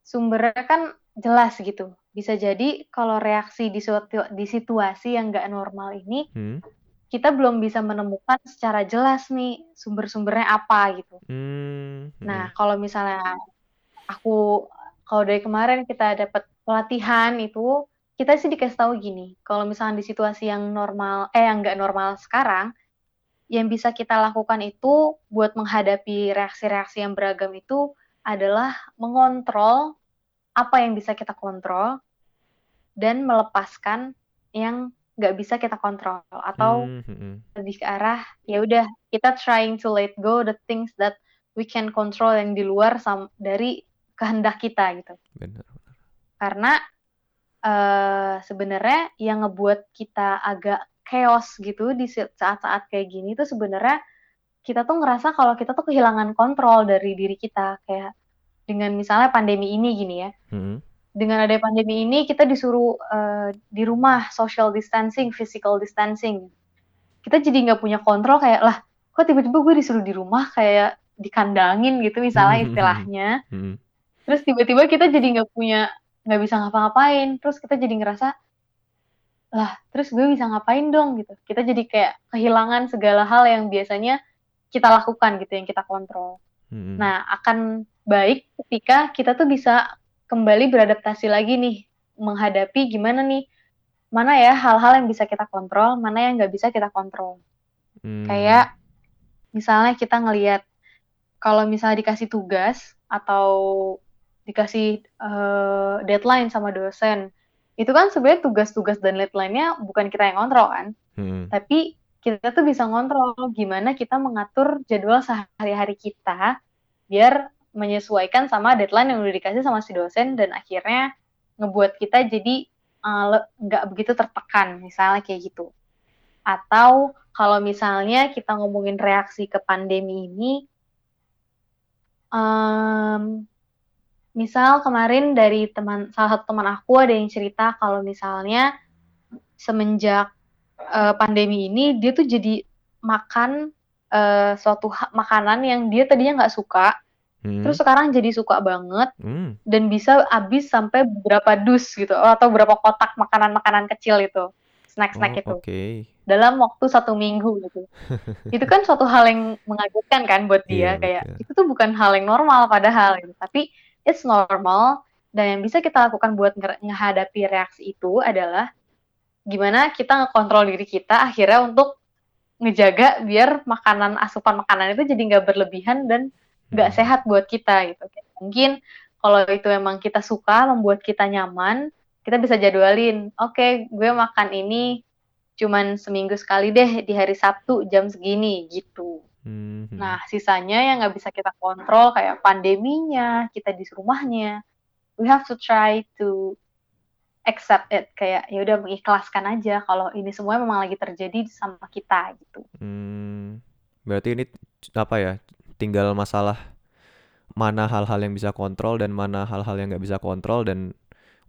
sumbernya kan jelas gitu. Bisa jadi kalau reaksi di suatu di situasi yang nggak normal ini, hmm. Kita belum bisa menemukan secara jelas nih sumber-sumbernya apa gitu. Hmm. Hmm. Nah kalau misalnya aku kalau dari kemarin kita dapat pelatihan itu kita sih dikasih tahu gini, kalau misalnya di situasi yang normal, eh yang nggak normal sekarang, yang bisa kita lakukan itu buat menghadapi reaksi-reaksi yang beragam itu adalah mengontrol apa yang bisa kita kontrol dan melepaskan yang nggak bisa kita kontrol atau hmm, hmm, lebih ke arah ya udah kita trying to let go the things that we can control yang di luar dari kehendak kita gitu. Benar. Karena uh, sebenarnya yang ngebuat kita agak chaos gitu di saat-saat kayak gini tuh sebenarnya kita tuh ngerasa kalau kita tuh kehilangan kontrol dari diri kita kayak dengan misalnya pandemi ini gini ya. Hmm. Dengan ada pandemi ini kita disuruh uh, di rumah social distancing, physical distancing. Kita jadi nggak punya kontrol kayak lah, kok tiba-tiba gue disuruh di rumah kayak dikandangin gitu misalnya istilahnya. Hmm. Terus tiba-tiba kita jadi nggak punya nggak bisa ngapa-ngapain. Terus kita jadi ngerasa lah terus gue bisa ngapain dong gitu kita jadi kayak kehilangan segala hal yang biasanya kita lakukan gitu yang kita kontrol hmm. nah akan baik ketika kita tuh bisa kembali beradaptasi lagi nih menghadapi gimana nih mana ya hal-hal yang bisa kita kontrol mana yang nggak bisa kita kontrol hmm. kayak misalnya kita ngelihat kalau misalnya dikasih tugas atau dikasih uh, deadline sama dosen itu kan sebenarnya tugas-tugas dan deadline-nya bukan kita yang kontrol kan hmm. tapi kita tuh bisa ngontrol gimana kita mengatur jadwal sehari-hari kita biar menyesuaikan sama deadline yang udah dikasih sama si dosen dan akhirnya ngebuat kita jadi uh, nggak uh, begitu tertekan misalnya kayak gitu. Atau kalau misalnya kita ngomongin reaksi ke pandemi ini um, misal kemarin dari teman salah satu teman aku ada yang cerita kalau misalnya semenjak uh, pandemi ini dia tuh jadi makan uh, suatu makanan yang dia tadinya nggak suka hmm. terus sekarang jadi suka banget hmm. dan bisa habis sampai beberapa dus gitu atau berapa kotak makanan-makanan kecil itu snack-snack oh, itu okay. dalam waktu satu minggu gitu itu kan suatu hal yang mengagetkan kan buat dia yeah, kayak yeah. itu tuh bukan hal yang normal padahal gitu tapi it's normal dan yang bisa kita lakukan buat menghadapi reaksi itu adalah gimana kita ngekontrol diri kita akhirnya untuk ngejaga biar makanan asupan makanan itu jadi nggak berlebihan dan nggak sehat buat kita gitu. Mungkin kalau itu emang kita suka membuat kita nyaman, kita bisa jadwalin. Oke, okay, gue makan ini cuman seminggu sekali deh di hari Sabtu jam segini gitu. Hmm. Nah, sisanya yang nggak bisa kita kontrol kayak pandeminya, kita di rumahnya, we have to try to accept it kayak ya udah mengikhlaskan aja kalau ini semua memang lagi terjadi sama kita gitu. Hmm, berarti ini apa ya? Tinggal masalah mana hal-hal yang bisa kontrol dan mana hal-hal yang nggak bisa kontrol dan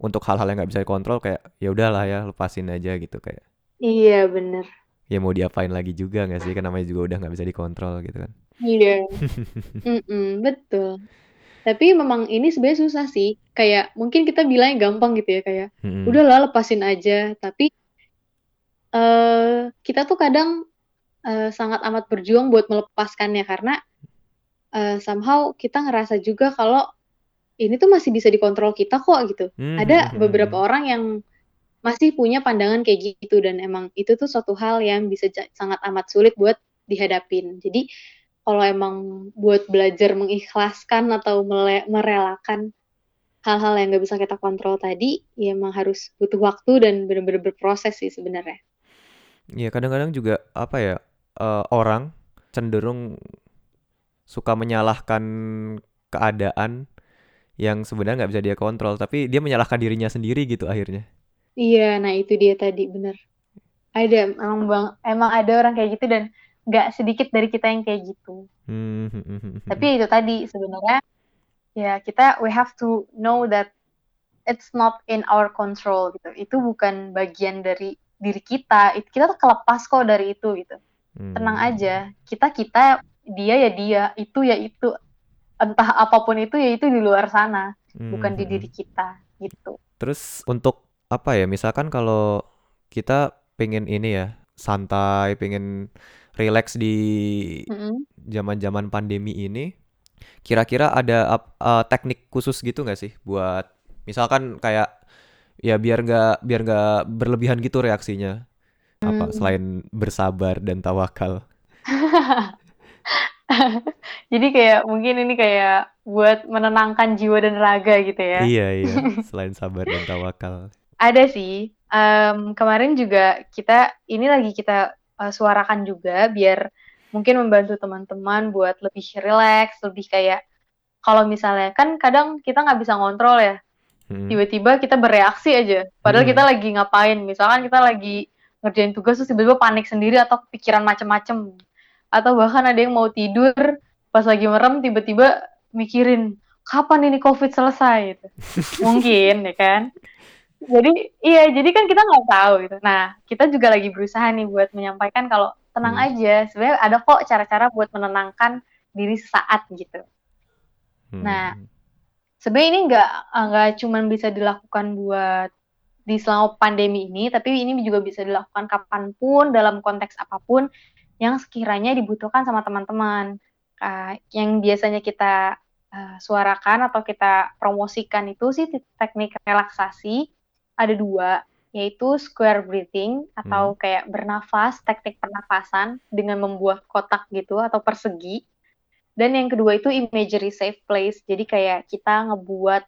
untuk hal-hal yang nggak bisa kontrol kayak ya udahlah ya lepasin aja gitu kayak. Iya bener. Ya mau diapain lagi juga nggak sih? Kan namanya juga udah nggak bisa dikontrol gitu kan. Iya. Betul. Tapi memang ini sebenarnya susah sih. Kayak mungkin kita bilangnya gampang gitu ya kayak hmm. udahlah lepasin aja. Tapi uh, kita tuh kadang uh, sangat amat berjuang buat melepaskannya karena uh, somehow kita ngerasa juga kalau ini tuh masih bisa dikontrol kita kok gitu. Hmm. Ada beberapa orang yang masih punya pandangan kayak gitu dan emang itu tuh suatu hal yang bisa sangat amat sulit buat dihadapin. Jadi kalau emang buat belajar mengikhlaskan atau merelakan hal-hal yang nggak bisa kita kontrol tadi, ya emang harus butuh waktu dan benar-benar berproses sih sebenarnya. Iya kadang-kadang juga apa ya uh, orang cenderung suka menyalahkan keadaan yang sebenarnya nggak bisa dia kontrol, tapi dia menyalahkan dirinya sendiri gitu akhirnya. Iya, nah itu dia tadi bener. Ada emang bang, emang ada orang kayak gitu dan nggak sedikit dari kita yang kayak gitu. Hmm, hmm, hmm, Tapi itu tadi sebenarnya ya kita we have to know that it's not in our control gitu. Itu bukan bagian dari diri kita. Kita tuh kelepas kok dari itu gitu. tenang aja kita kita dia ya dia itu ya itu entah apa pun itu ya itu di luar sana hmm. bukan di hmm, diri hmm. kita gitu terus untuk apa ya misalkan kalau kita pengen ini ya santai pengen relax di zaman-zaman mm-hmm. pandemi ini kira-kira ada uh, teknik khusus gitu nggak sih buat misalkan kayak ya biar nggak biar nggak berlebihan gitu reaksinya apa hmm. selain bersabar dan tawakal jadi kayak mungkin ini kayak buat menenangkan jiwa dan raga gitu ya. Iya iya. Selain sabar dan tawakal. Ada sih. Um, kemarin juga kita ini lagi kita uh, suarakan juga biar mungkin membantu teman-teman buat lebih relax lebih kayak kalau misalnya kan kadang kita nggak bisa ngontrol ya. Hmm. tiba-tiba kita bereaksi aja. Padahal hmm. kita lagi ngapain? Misalkan kita lagi ngerjain tugas terus tiba-tiba panik sendiri atau pikiran macem-macem atau bahkan ada yang mau tidur pas lagi merem tiba-tiba mikirin kapan ini covid selesai gitu. mungkin ya kan jadi iya jadi kan kita nggak tahu gitu nah kita juga lagi berusaha nih buat menyampaikan kalau tenang hmm. aja sebenarnya ada kok cara-cara buat menenangkan diri sesaat gitu hmm. nah sebenarnya ini nggak nggak cuma bisa dilakukan buat di selama pandemi ini, tapi ini juga bisa dilakukan kapan pun dalam konteks apa pun yang sekiranya dibutuhkan sama teman-teman. Uh, yang biasanya kita uh, suarakan atau kita promosikan itu sih teknik relaksasi ada dua, yaitu square breathing atau hmm. kayak bernafas, teknik pernafasan dengan membuat kotak gitu atau persegi. Dan yang kedua itu imagery safe place. Jadi kayak kita ngebuat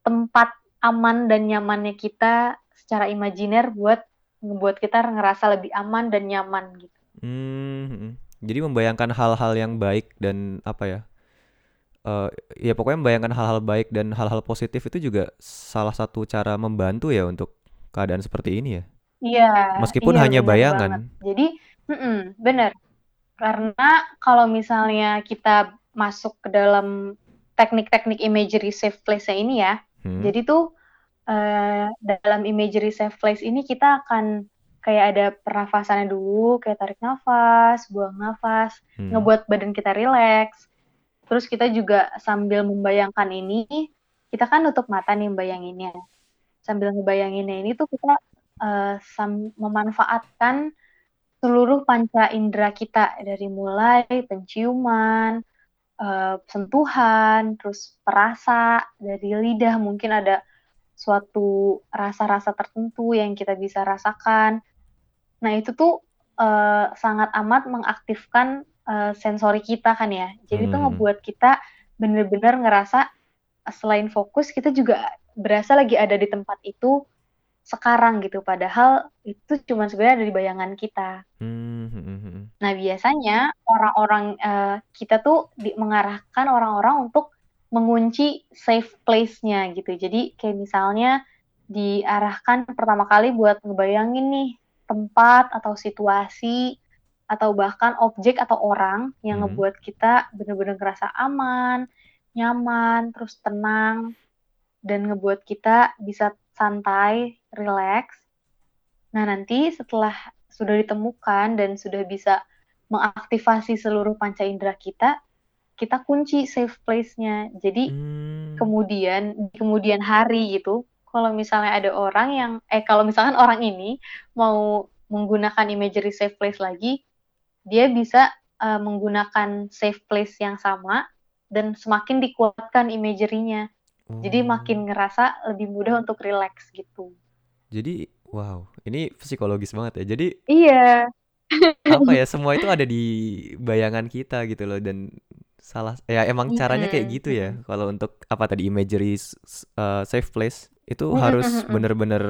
tempat aman dan nyamannya kita secara imajiner buat ngebuat kita ngerasa lebih aman dan nyaman gitu. Hmm, jadi membayangkan hal-hal yang baik dan apa ya? Uh, ya pokoknya membayangkan hal-hal baik dan hal-hal positif itu juga salah satu cara membantu ya untuk keadaan seperti ini ya. Iya. Meskipun iya, hanya bayangan. Banget. Jadi, mm -mm, benar. Karena kalau misalnya kita masuk ke dalam teknik-teknik imagery safe place-nya ini ya, Hmm. Jadi tuh uh, dalam imagery safe place ini kita akan kayak ada pernafasannya dulu, kayak tarik nafas, buang nafas, hmm. ngebuat badan kita rileks. Terus kita juga sambil membayangkan ini, kita kan nutup mata nih membayanginnya. Sambil ngebayanginnya ini tuh kita uh, memanfaatkan seluruh panca indera kita dari mulai penciuman, uh, sentuhan, terus perasa dari lidah mungkin ada suatu rasa-rasa tertentu yang kita bisa rasakan. Nah itu tuh uh, sangat amat mengaktifkan uh, sensori kita kan ya. Jadi hmm. tuh ngebuat kita bener-bener ngerasa selain fokus kita juga berasa lagi ada di tempat itu sekarang gitu padahal itu cuma sebenarnya dari bayangan kita. Hmm, hmm, hmm, hmm. Nah biasanya orang-orang uh, kita tuh di, mengarahkan orang-orang untuk mengunci safe place-nya gitu. Jadi kayak misalnya diarahkan pertama kali buat ngebayangin nih tempat atau situasi atau bahkan objek atau orang yang hmm. ngebuat kita bener-bener ngerasa aman, nyaman, terus tenang dan ngebuat kita bisa santai, relax. Nah, nanti setelah sudah ditemukan dan sudah bisa mengaktifasi seluruh panca indera kita, kita kunci safe place-nya. Jadi hmm. kemudian di kemudian hari itu, kalau misalnya ada orang yang eh kalau misalkan orang ini mau menggunakan imagery safe place lagi, dia bisa uh, menggunakan safe place yang sama dan semakin dikuatkan imagery-nya. Jadi makin oh. ngerasa lebih mudah untuk relax gitu. Jadi wow, ini psikologis banget ya. Jadi Iya. apa ya semua itu ada di bayangan kita gitu loh dan salah ya emang caranya kayak gitu ya. Kalau untuk apa tadi imagery uh, safe place itu harus bener-bener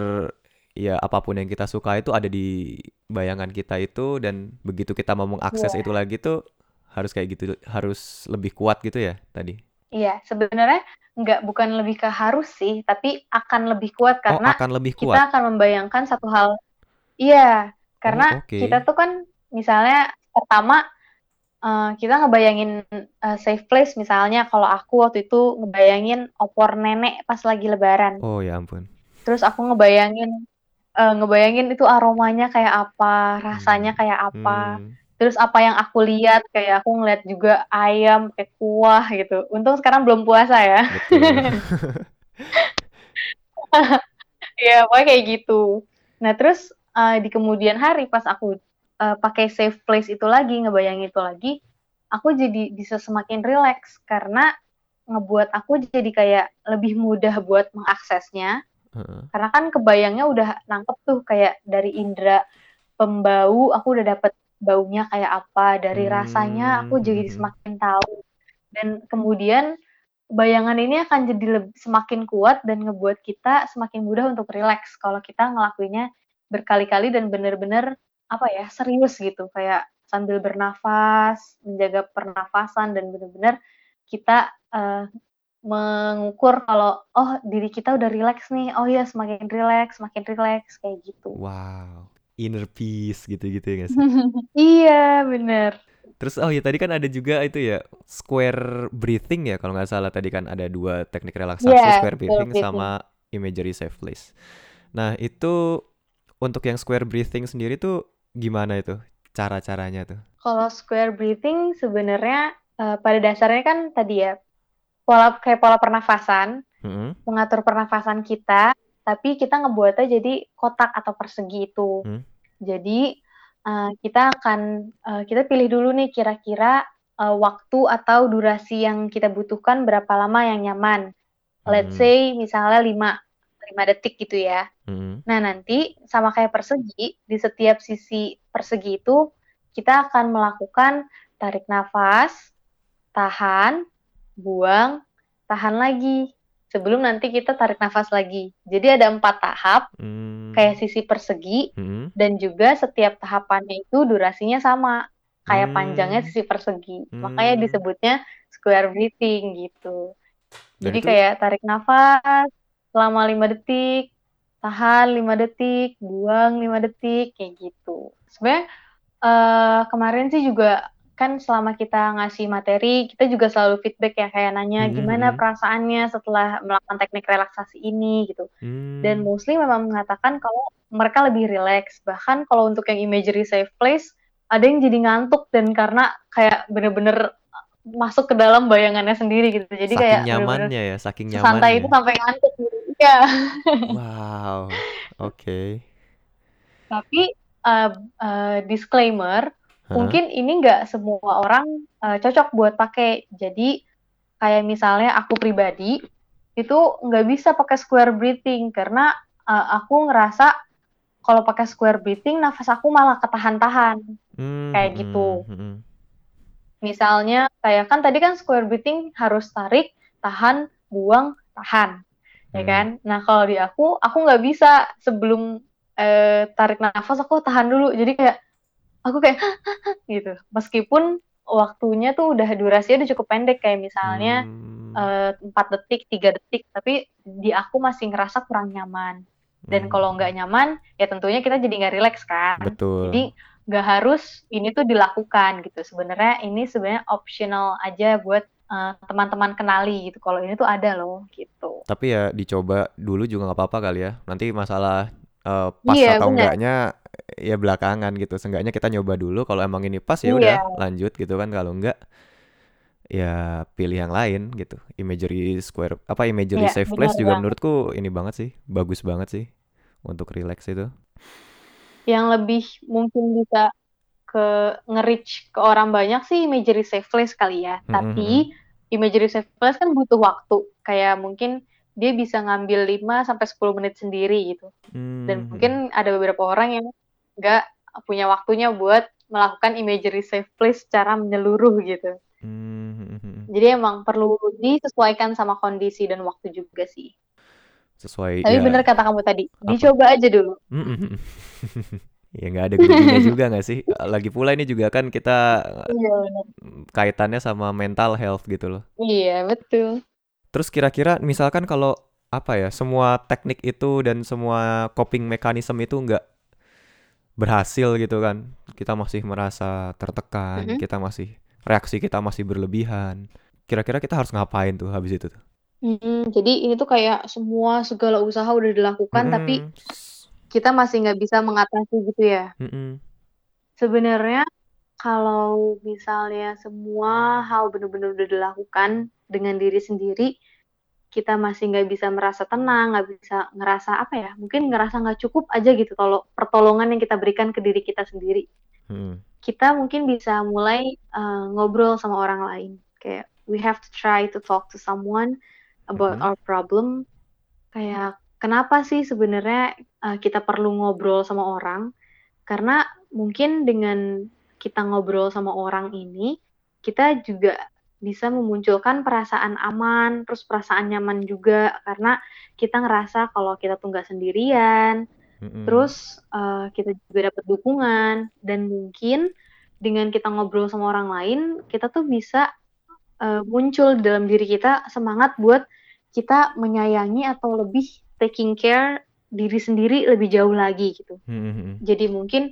ya apa pun yang kita suka itu ada di bayangan kita itu dan begitu kita mau mengakses yeah. itu lagi tuh harus kayak gitu harus lebih kuat gitu ya tadi. Iya, sebenarnya nggak bukan lebih ke harus sih, tapi akan lebih kuat oh, karena oh, akan lebih kuat. kita akan membayangkan satu hal. Iya, karena oh, okay. kita tuh kan misalnya pertama uh, kita ngebayangin uh, safe place misalnya kalau aku waktu itu ngebayangin opor nenek pas lagi lebaran. Oh ya ampun. Terus aku ngebayangin uh, ngebayangin itu aromanya kayak apa, rasanya hmm. kayak apa. Hmm. Terus apa yang aku lihat kayak aku ngeliat juga ayam kayak kuah gitu. Untung sekarang belum puasa ya. Iya, pokoknya kayak gitu. Nah, terus uh, di kemudian hari pas aku uh, pakai safe place itu lagi, ngebayangin itu lagi, aku jadi bisa semakin rileks karena ngebuat aku jadi kayak lebih mudah buat mengaksesnya Uh. Karena kan kebayangnya udah nangkep tuh kayak dari indera pembau aku udah dapet baunya kayak apa, dari hmm. rasanya aku jadi semakin tahu. Dan kemudian bayangan ini akan jadi lebih, semakin kuat dan ngebuat kita semakin mudah untuk rileks kalau kita ngelakuinnya berkali-kali dan bener-bener apa ya serius gitu. Kayak sambil bernafas, menjaga pernafasan dan bener-bener kita uh, mengukur kalau oh diri kita udah rileks nih. Oh ya semakin rileks semakin rileks kayak gitu. Wow inner peace gitu-gitu ya gak sih? Iya bener. Terus oh ya tadi kan ada juga itu ya square breathing ya kalau nggak salah. Tadi kan ada dua teknik relaksasi yeah, square breathing, breathing. sama imagery safe place. Nah itu untuk yang square breathing sendiri tuh gimana itu cara-caranya tuh kalau square breathing sebenarnya uh, pada dasarnya kan tadi ya pola kayak pola pernafasan, hmm. mengatur pernafasan kita, tapi kita ngebuatnya jadi kotak atau persegi itu. Hmm. Jadi uh, kita akan uh, kita pilih dulu nih kira-kira uh, waktu atau durasi yang kita butuhkan berapa lama yang nyaman. Let's hmm. say misalnya 5 5 detik gitu ya. Hmm. Nah, nanti sama kayak persegi, di setiap sisi persegi itu kita akan melakukan tarik nafas, tahan, buang, tahan lagi. Sebelum nanti kita tarik nafas lagi. Jadi ada empat tahap, hmm. kayak sisi persegi, hmm. dan juga setiap tahapannya itu durasinya sama, kayak hmm. panjangnya sisi persegi. Hmm. Makanya disebutnya square breathing gitu. Dan Jadi itu... kayak tarik nafas selama lima detik, tahan lima detik, buang lima detik, kayak gitu. Sebenarnya uh, kemarin sih juga kan selama kita ngasih materi kita juga selalu feedback ya kayak nanya hmm. gimana perasaannya setelah melakukan teknik relaksasi ini gitu hmm. dan mostly memang mengatakan kalau mereka lebih relax bahkan kalau untuk yang imagery safe place ada yang jadi ngantuk dan karena kayak bener-bener masuk ke dalam bayangannya sendiri gitu jadi saking kayak nyamannya ya saking nyamannya santai itu sampai ngantuk gitu ya wow oke okay. tapi uh, uh, disclaimer Mungkin ini nggak semua orang uh, cocok buat pakai. Jadi kayak misalnya aku pribadi itu nggak bisa pakai square breathing karena uh, aku ngerasa kalau pakai square breathing nafas aku malah ketahan-tahan hmm, kayak gitu. Hmm, hmm. Misalnya kayak kan tadi kan square breathing harus tarik, tahan, buang, tahan, ya hmm. kan? Nah kalau di aku aku nggak bisa sebelum uh, tarik nafas aku tahan dulu. Jadi kayak aku kayak gitu meskipun waktunya tuh udah durasinya udah cukup pendek kayak misalnya hmm. Eh, empat hmm. uh, detik tiga detik tapi di aku masih ngerasa kurang nyaman dan hmm. kalau nggak nyaman ya tentunya kita jadi nggak rileks kan Betul. jadi nggak harus ini tuh dilakukan gitu sebenarnya ini sebenarnya optional aja buat teman eh, teman-teman kenali gitu kalau ini tuh ada loh gitu tapi ya dicoba dulu juga nggak apa-apa kali ya nanti masalah uh, pas iya, atau bener. enggaknya ya belakangan gitu. Seenggaknya kita nyoba dulu kalau emang ini pas ya udah yeah. lanjut gitu kan. Kalau enggak ya pilih yang lain gitu. Imagery square apa imagery yeah, safe place juga banget. menurutku ini banget sih, bagus banget sih untuk relax itu. Yang lebih mungkin bisa ke nge-reach ke orang banyak sih imagery safe place kali ya. Mm -hmm. Tapi imagery safe place kan butuh waktu. Kayak mungkin dia bisa ngambil 5 sampai 10 menit sendiri gitu. Hmm. Dan mungkin ada beberapa orang yang nggak punya waktunya buat melakukan imagery safe place secara menyeluruh gitu. Hmm. Jadi emang perlu disesuaikan sama kondisi dan waktu juga sih. Sesuai. Tapi ya. bener kata kamu tadi, Apa? dicoba aja dulu. ya nggak ada gunanya juga nggak sih? Lagi pula ini juga kan kita iya, kaitannya sama mental health gitu loh. Iya betul. Terus kira-kira misalkan kalau apa ya semua teknik itu dan semua coping mekanisme itu nggak berhasil gitu kan kita masih merasa tertekan mm -hmm. kita masih reaksi kita masih berlebihan kira-kira kita harus ngapain tuh habis itu tuh mm, jadi ini tuh kayak semua segala usaha udah dilakukan mm, tapi kita masih nggak bisa mengatasi gitu ya. Mm-mm. Sebenarnya kalau misalnya semua hal benar-benar udah dilakukan dengan diri sendiri, kita masih nggak bisa merasa tenang, nggak bisa ngerasa apa ya, mungkin ngerasa nggak cukup aja gitu kalau pertolongan yang kita berikan ke diri kita sendiri. Hmm. Kita mungkin bisa mulai uh, ngobrol sama orang lain, kayak we have to try to talk to someone about hmm. our problem. Kayak kenapa sih sebenarnya uh, kita perlu ngobrol sama orang? Karena mungkin dengan kita ngobrol sama orang ini, kita juga bisa memunculkan perasaan aman, terus perasaan nyaman juga karena kita ngerasa kalau kita tuh nggak sendirian, mm-hmm. terus uh, kita juga dapat dukungan dan mungkin dengan kita ngobrol sama orang lain, kita tuh bisa uh, muncul dalam diri kita semangat buat kita menyayangi atau lebih taking care diri sendiri lebih jauh lagi gitu. Mm-hmm. Jadi mungkin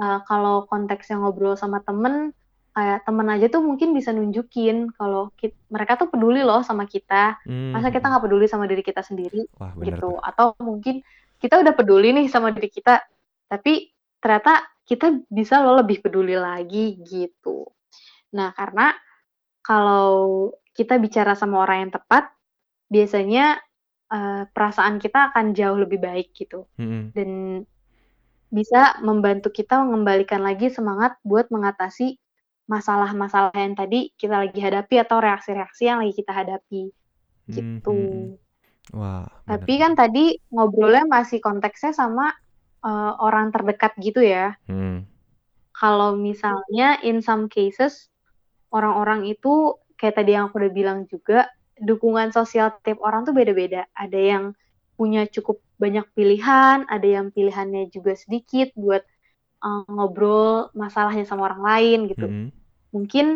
uh, kalau konteksnya ngobrol sama temen kayak temen aja tuh mungkin bisa nunjukin kalau mereka tuh peduli loh sama kita hmm. masa kita nggak peduli sama diri kita sendiri Wah, gitu atau mungkin kita udah peduli nih sama diri kita tapi ternyata kita bisa loh lebih peduli lagi gitu nah karena kalau kita bicara sama orang yang tepat biasanya uh, perasaan kita akan jauh lebih baik gitu hmm. dan bisa membantu kita mengembalikan lagi semangat buat mengatasi masalah-masalah yang tadi kita lagi hadapi atau reaksi-reaksi yang lagi kita hadapi gitu. Hmm, Wah. Tapi kan tadi ngobrolnya masih konteksnya sama uh, orang terdekat gitu ya. Hmm. Kalau misalnya in some cases orang-orang itu kayak tadi yang aku udah bilang juga dukungan sosial tiap orang tuh beda-beda. Ada yang punya cukup banyak pilihan, ada yang pilihannya juga sedikit buat uh, ngobrol masalahnya sama orang lain gitu. Mm -hmm. Mungkin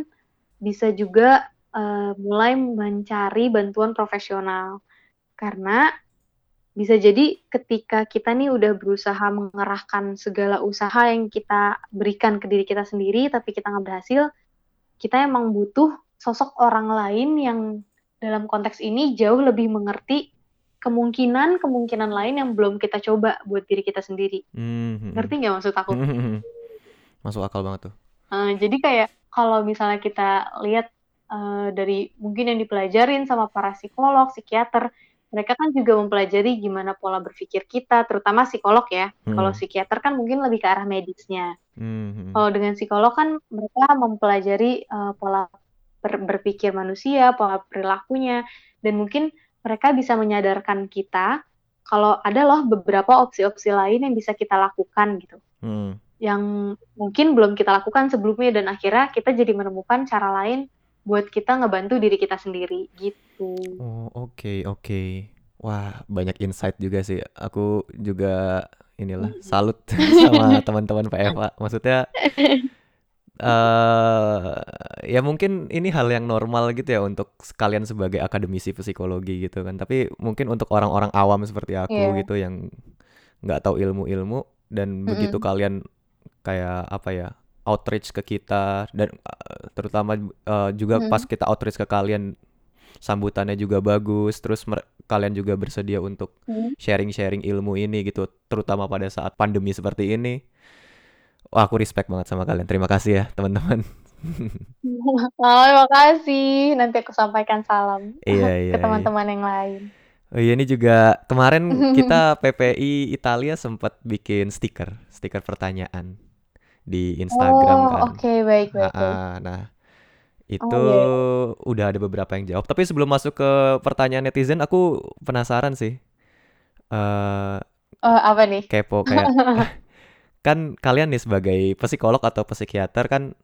bisa juga uh, mulai mencari bantuan profesional karena bisa jadi ketika kita nih udah berusaha mengerahkan segala usaha yang kita berikan ke diri kita sendiri tapi kita nggak berhasil, kita emang butuh sosok orang lain yang dalam konteks ini jauh lebih mengerti kemungkinan kemungkinan lain yang belum kita coba buat diri kita sendiri. Mm-hmm. Ngerti nggak maksud aku? Mm-hmm. Masuk akal banget tuh. Uh, jadi kayak kalau misalnya kita lihat uh, dari mungkin yang dipelajarin sama para psikolog, psikiater, mereka kan juga mempelajari gimana pola berpikir kita, terutama psikolog ya. Hmm. Kalau psikiater kan mungkin lebih ke arah medisnya. Hmm. Kalau dengan psikolog kan mereka mempelajari uh, pola ber berpikir manusia, pola perilakunya, dan mungkin mereka bisa menyadarkan kita kalau ada loh beberapa opsi-opsi lain yang bisa kita lakukan gitu. Hmm. Yang mungkin belum kita lakukan sebelumnya dan akhirnya kita jadi menemukan cara lain buat kita ngebantu diri kita sendiri gitu. Oh, oke, okay, oke. Okay. Wah, banyak insight juga sih. Aku juga inilah hmm. salut sama teman-teman PFA. Maksudnya uh, ya mungkin ini hal yang normal gitu ya untuk sekalian sebagai akademisi psikologi gitu kan tapi mungkin untuk orang-orang awam seperti aku yeah. gitu yang nggak tahu ilmu-ilmu dan mm -hmm. begitu kalian kayak apa ya outreach ke kita dan uh, terutama uh, juga mm -hmm. pas kita outreach ke kalian sambutannya juga bagus terus kalian juga bersedia untuk sharing-sharing ilmu ini gitu terutama pada saat pandemi seperti ini Wah, aku respect banget sama kalian. Terima kasih ya, teman-teman. Oh, terima kasih. Nanti aku sampaikan salam iya, iya, ke iya. teman-teman iya. yang lain. Oh iya ini juga kemarin kita PPI Italia sempat bikin stiker, stiker pertanyaan di Instagram oh, kan. Oke, okay, baik baik. Nah, nah itu oh, iya, iya. udah ada beberapa yang jawab. Tapi sebelum masuk ke pertanyaan netizen, aku penasaran sih. Uh, uh, apa nih? Kepo kayak kan kalian nih sebagai psikolog atau psikiater kan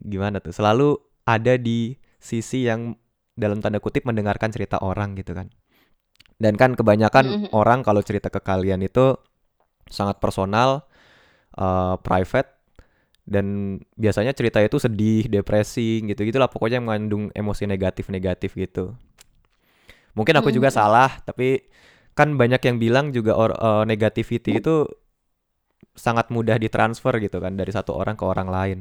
gimana tuh selalu ada di sisi yang dalam tanda kutip mendengarkan cerita orang gitu kan dan kan kebanyakan mm -hmm. orang kalau cerita ke kalian itu sangat personal uh, private dan biasanya cerita itu sedih depresi gitu gitulah pokoknya mengandung emosi negatif negatif gitu mungkin aku mm -hmm. juga salah tapi kan banyak yang bilang juga or, uh, negativity itu sangat mudah ditransfer gitu kan dari satu orang ke orang lain.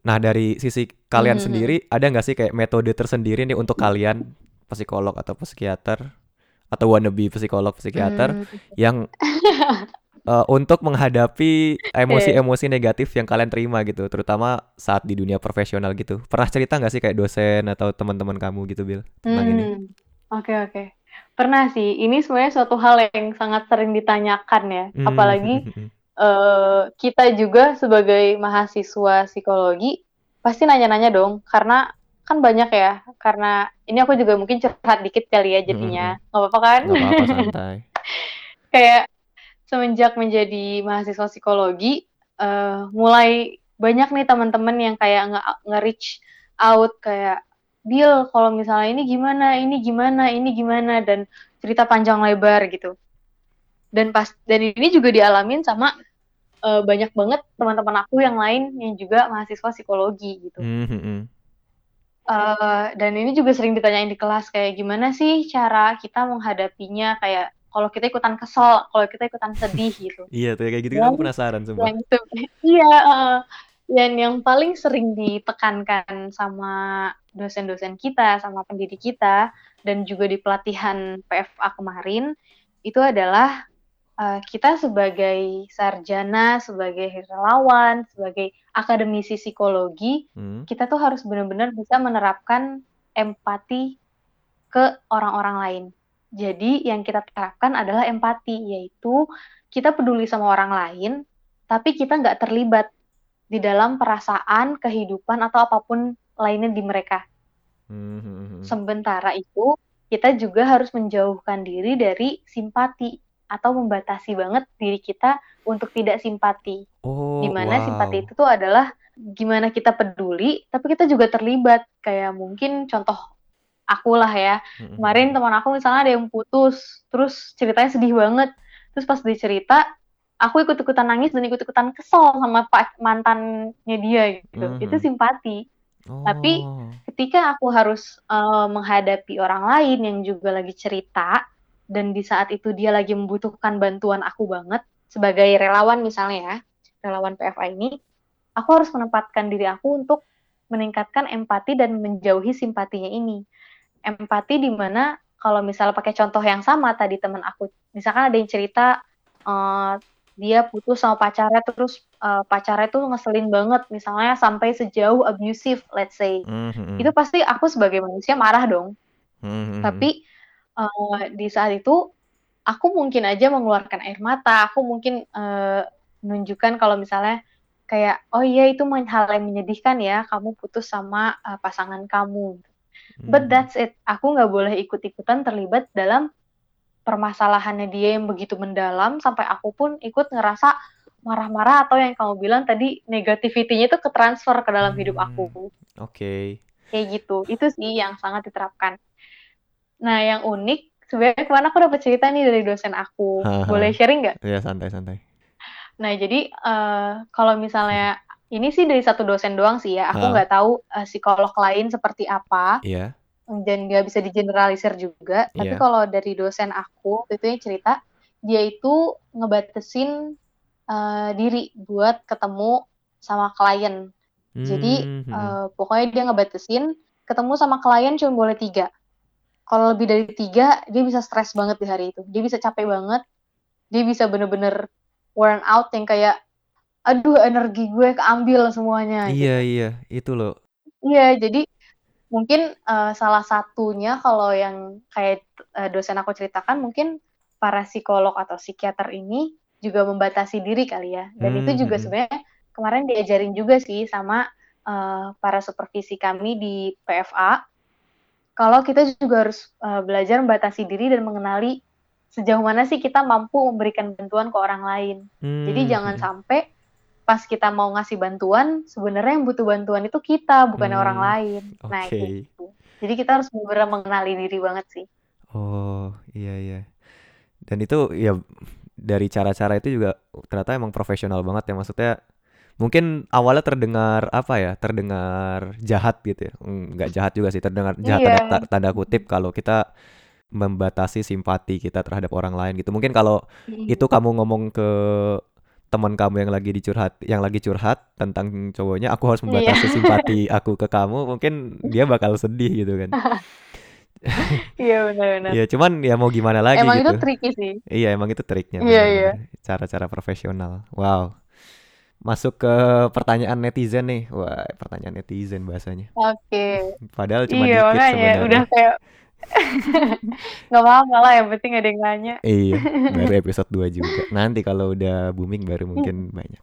Nah dari sisi kalian sendiri ada nggak sih kayak metode tersendiri nih untuk kalian psikolog atau psikiater atau wannabe psikolog psikiater hmm. yang uh, untuk menghadapi emosi-emosi negatif yang kalian terima gitu, terutama saat di dunia profesional gitu. Pernah cerita nggak sih kayak dosen atau teman-teman kamu gitu, Bill, tentang hmm. ini? Oke okay, oke, okay. pernah sih. Ini sebenarnya suatu hal yang sangat sering ditanyakan ya, hmm. apalagi uh, kita juga sebagai mahasiswa psikologi pasti nanya-nanya dong, karena kan banyak ya. Karena ini aku juga mungkin curhat dikit kali ya jadinya, nggak apa-apa kan? Nggak apa-apa santai. kayak semenjak menjadi mahasiswa psikologi uh, mulai banyak nih teman-teman yang kayak nge-reach out kayak Bill kalau misalnya ini gimana ini gimana ini gimana dan cerita panjang lebar gitu. Dan pas dan ini juga dialamin sama uh, banyak banget teman-teman aku yang lain yang juga mahasiswa psikologi gitu. Mm-hmm. uh, dan ini juga sering ditanyain di kelas kayak gimana sih cara kita menghadapinya? Kayak kalau kita ikutan kesel, kalau kita ikutan sedih gitu. iya tuh kayak gitu kan aku penasaran semua. Yang itu, iya. Uh, dan yang paling sering ditekankan sama dosen-dosen kita, sama pendidik kita, dan juga di pelatihan PFA kemarin, itu adalah uh, kita sebagai sarjana, sebagai relawan, sebagai akademisi psikologi, hmm. kita tuh harus benar-benar bisa menerapkan empati ke orang-orang lain jadi yang kita terapkan adalah empati, yaitu kita peduli sama orang lain, tapi kita nggak terlibat di dalam perasaan, kehidupan atau apa pun lainnya di mereka. Hmm. Sementara itu kita juga harus menjauhkan diri dari simpati atau membatasi banget diri kita untuk tidak simpati. Oh, Di mana wow. simpati itu tuh adalah gimana kita peduli, tapi kita juga terlibat. Kayak mungkin contoh aku lah ya. Kemarin teman aku misalnya ada yang putus, terus ceritanya sedih banget. Terus pas dia cerita, aku ikut-ikutan nangis dan ikut-ikutan kesel sama mantannya dia gitu. Mm -hmm. Itu simpati. Oh. Tapi ketika aku harus uh, menghadapi orang lain yang juga lagi cerita dan di saat itu dia lagi membutuhkan bantuan aku banget sebagai relawan misalnya ya, relawan PFA ini, aku harus menempatkan diri aku untuk meningkatkan empati dan menjauhi simpatinya ini empati di mana kalau misalnya pakai contoh yang sama tadi teman aku, misalkan ada yang cerita uh, dia putus sama pacarnya terus uh, pacarnya tuh ngeselin banget misalnya sampai sejauh abusive let's say mm-hmm. itu pasti aku sebagai manusia marah dong mm-hmm. tapi uh, di saat itu aku mungkin aja mengeluarkan air mata aku mungkin uh, menunjukkan kalau misalnya kayak oh iya itu hal yang menyedihkan ya kamu putus sama uh, pasangan kamu But hmm. that's it. Aku nggak boleh ikut-ikutan terlibat dalam permasalahannya dia yang begitu mendalam sampai aku pun ikut ngerasa marah-marah atau yang kamu bilang tadi negativitinya itu ke transfer ke dalam hidup aku. Hmm, oke. Okay. Kayak gitu. Itu sih yang sangat diterapkan. Nah, yang unik sebenarnya ke mana aku dapat cerita nih dari dosen aku. Boleh sharing nggak? Iya, santai-santai. Nah, jadi uh, kalau misalnya ini sih dari satu dosen doang sih ya. Aku nggak tahu uh, psikolog lain seperti apa. Iya. Yeah. Dan dia bisa digeneralisir juga. Yeah. Tapi iya. kalau dari dosen aku itu yang cerita, dia itu ngebatesin uh, diri buat ketemu sama klien. Hmm. Jadi uh, pokoknya dia ngebatesin ketemu sama klien cuma boleh tiga. Kalau lebih dari tiga, dia bisa stres banget di hari itu. Dia bisa capek banget. Dia bisa bener-bener worn out yang kayak aduh energi gue keambil semuanya gitu. Iya iya, itu loh. Iya, jadi mungkin uh, salah satunya kalau yang kayak uh, dosen aku ceritakan mungkin para psikolog atau psikiater ini juga membatasi diri kali ya. Dan hmm. itu juga hmm. sebenarnya kemarin diajarin juga sih sama uh, para supervisi kami di PFA. Kalau kita juga harus uh, belajar membatasi diri dan mengenali sejauh mana sih kita mampu memberikan bantuan ke orang lain. Hmm. Jadi jangan hmm. sampai pas kita mau ngasih bantuan sebenarnya yang butuh bantuan itu kita bukan hmm, orang lain okay. nah gitu jadi kita harus benar mengenali diri banget sih oh iya iya dan itu ya dari cara-cara itu juga ternyata emang profesional banget ya maksudnya mungkin awalnya terdengar apa ya terdengar jahat gitu ya nggak jahat juga sih terdengar jahat yeah. tanda, tanda kutip kalau kita membatasi simpati kita terhadap orang lain gitu mungkin kalau mm. itu kamu ngomong ke teman kamu yang lagi dicurhat yang lagi curhat tentang cowoknya aku harus membatasi yeah. simpati aku ke kamu mungkin dia bakal sedih gitu kan Iya benar-benar. Iya, cuman ya mau gimana lagi Emang gitu. itu tricky sih. Iya, emang itu triknya. Iya, iya. Cara-cara profesional. Wow. Masuk ke pertanyaan netizen nih. Wah, pertanyaan netizen bahasanya. Oke. Padahal cuma Iya dikit makanya sebenarnya. udah kayak nggak apa-apa lah yang penting ada yang nanya. Iya, baru episode 2 juga. Nanti kalau udah booming baru mungkin banyak.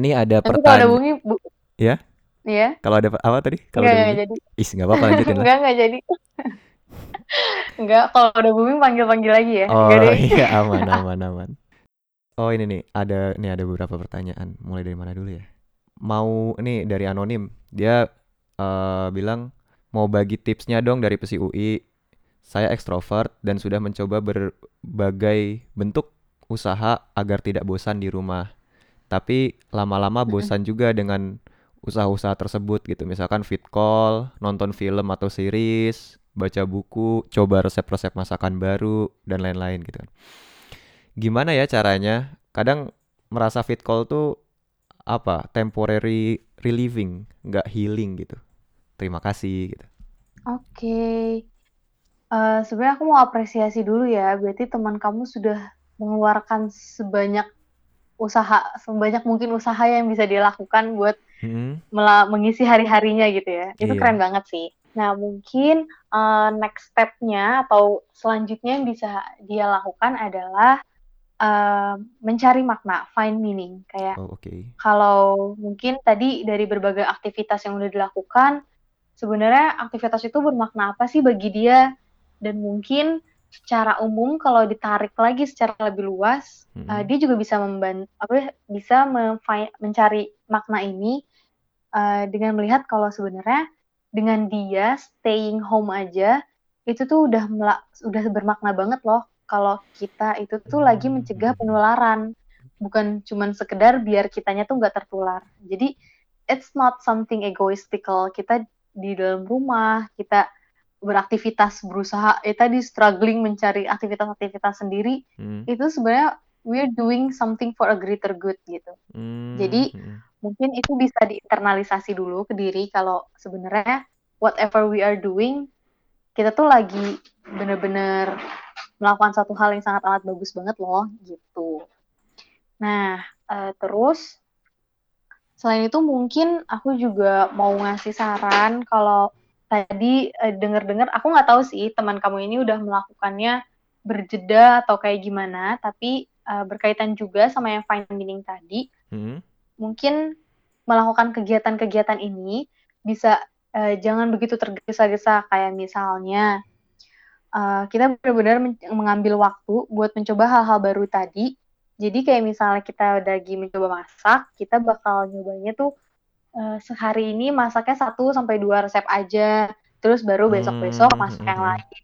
Ini ada Nanti kalau ada pertanyaan. bunyi, bu Ya? Iya. Kalau ada apa tadi? Kalau enggak booming? jadi. Is, nggak apa-apa lanjutin lah. Enggak enggak jadi. Enggak, kalau udah booming panggil-panggil lagi ya. Oh iya aman aman aman. Oh ini nih ada nih ada beberapa pertanyaan. Mulai dari mana dulu ya? Mau nih dari anonim. Dia eh, bilang mau bagi tipsnya dong dari PSI UI. Saya ekstrovert dan sudah mencoba berbagai bentuk usaha agar tidak bosan di rumah. Tapi lama-lama bosan juga dengan usaha-usaha tersebut gitu. Misalkan fit call, nonton film atau series, baca buku, coba resep-resep masakan baru dan lain-lain gitu kan. Gimana ya caranya? Kadang merasa fit call tuh apa? Temporary relieving, nggak healing gitu. Terima kasih gitu. Oke. Eh, sebenarnya aku mau apresiasi dulu ya. Berarti teman kamu sudah mengeluarkan sebanyak usaha, sebanyak mungkin usaha yang bisa dia lakukan buat mela- mengisi hari-harinya gitu ya. Itu Iya. keren banget sih. Nah, mungkin eh, next step-nya atau selanjutnya yang bisa dia lakukan adalah eh, mencari makna, find meaning. Kayak Oh oke. kalau mungkin tadi dari berbagai aktivitas yang udah dilakukan, sebenarnya aktivitas itu bermakna apa sih bagi dia? Dan mungkin secara umum kalau ditarik lagi secara lebih luas, Mm-mm. uh, dia juga bisa membantu apa bisa mencari makna ini uh, dengan melihat kalau sebenarnya dengan dia staying home aja itu tuh udah udah bermakna banget loh. Kalau kita itu tuh lagi mencegah penularan. Bukan cuman sekedar biar kitanya tuh nggak tertular. Jadi it's not something egoistical. Kita di dalam rumah kita beraktivitas berusaha eh tadi struggling mencari aktivitas-aktivitas sendiri Mm. itu sebenarnya we're doing something for a greater good gitu. Mm, Jadi mm. mungkin itu bisa diinternalisasi dulu ke diri kalau sebenarnya whatever we are doing kita tuh lagi bener-bener melakukan satu hal yang sangat amat bagus banget loh gitu. Nah eh, terus selain itu mungkin aku juga mau ngasih saran kalau tadi eh, denger-dengar aku nggak tahu sih teman kamu ini udah melakukannya berjeda atau kayak gimana tapi eh, berkaitan juga sama yang fine meaning tadi Mm. mungkin melakukan kegiatan-kegiatan ini bisa eh, jangan begitu tergesa-gesa kayak misalnya eh, kita benar-benar men- mengambil waktu buat mencoba hal-hal baru tadi. Jadi kayak misalnya kita lagi mencoba masak, kita bakal nyobanya tuh eh, sehari ini masaknya satu sampai dua resep aja, terus baru besok-besok Hmm, masak yang hmm, hmm. lain.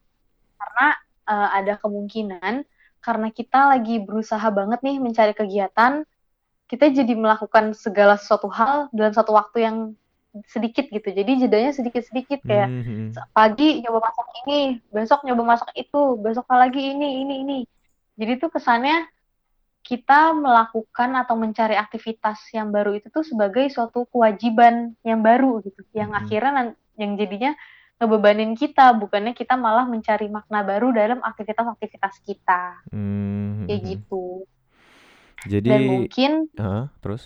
Karena eh, ada kemungkinan karena kita lagi berusaha banget nih mencari kegiatan, kita jadi melakukan segala sesuatu hal dalam satu waktu yang sedikit gitu. Jadi jedanya sedikit-sedikit kayak Mm, mm. pagi nyoba masak ini, besok nyoba masak itu, besok lagi ini, ini, ini. Jadi tuh kesannya kita melakukan atau mencari aktivitas yang baru itu tuh sebagai suatu kewajiban yang baru gitu, yang Mhm. akhirnya yang jadinya ngebebanin kita, bukannya kita malah mencari makna baru dalam aktivitas-aktivitas kita, Mm, kayak gitu. Jadi, Dan mungkin Heeh, terus?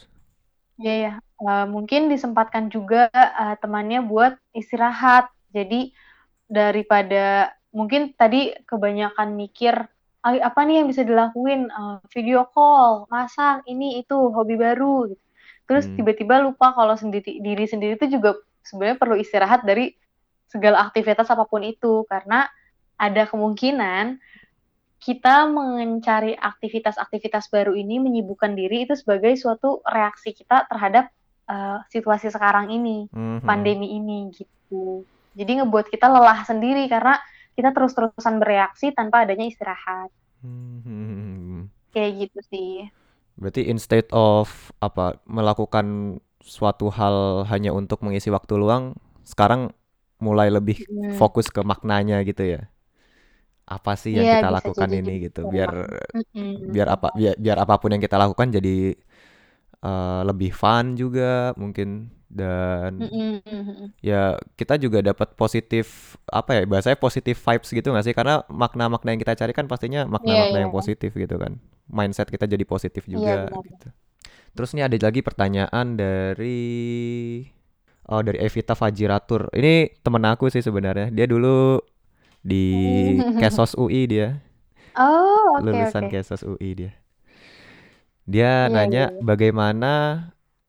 Ya, ya. Eh, mungkin disempatkan juga eh, temannya buat istirahat. Jadi daripada mungkin tadi kebanyakan mikir "Ah, apa nih yang bisa dilakuin Eh, video call, masak, ini itu hobi baru. gitu. Terus Hmm. tiba-tiba lupa kalau sendiri diri sendiri itu juga sebenarnya perlu istirahat dari segala aktivitas apa pun itu karena ada kemungkinan kita mencari aktivitas-aktivitas baru ini menyibukkan diri itu sebagai suatu reaksi kita terhadap eh, situasi sekarang ini, Mhm. pandemi ini gitu. Jadi ngebuat kita lelah sendiri karena kita terus-terusan bereaksi tanpa adanya istirahat. Mhm. Kayak gitu sih. Berarti instead of apa melakukan suatu hal hanya untuk mengisi waktu luang, sekarang mulai lebih Hmm. fokus ke maknanya gitu ya. Apa sih yang Iya, kita lakukan jadi ini gitu. gitu, biar Mm-mm. biar apa biar, biar apa pun yang kita lakukan jadi eh, lebih fun juga mungkin dan ya kita juga dapat positif apa ya bahasanya positif vibes gitu nggak sih karena makna-makna yang kita cari kan pastinya Iya, makna-makna iya. yang positif gitu kan mindset kita jadi positif Iya, juga benar. gitu terus nih ada lagi pertanyaan dari oh dari Evita Fajiratur ini temen aku sih sebenarnya dia dulu di Kesos UI dia Oh, oke lulusan oke. Kesos UI dia dia Iya, nanya iya, iya. bagaimana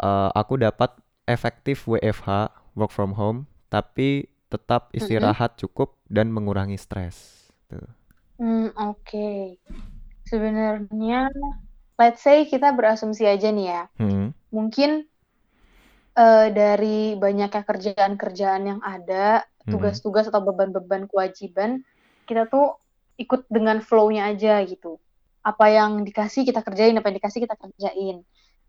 eh, aku dapat efektif WFH work from home tapi tetap istirahat cukup dan mengurangi stres. Tuh. Hmm, oke. Sebenarnya, let's say kita berasumsi aja nih ya. Hmm. Mungkin eh, dari banyaknya kerjaan-kerjaan yang ada, Hmm. tugas-tugas atau beban-beban kewajiban, kita tuh ikut dengan flow-nya aja gitu. Apa yang dikasih kita kerjain, apa yang dikasih kita kerjain.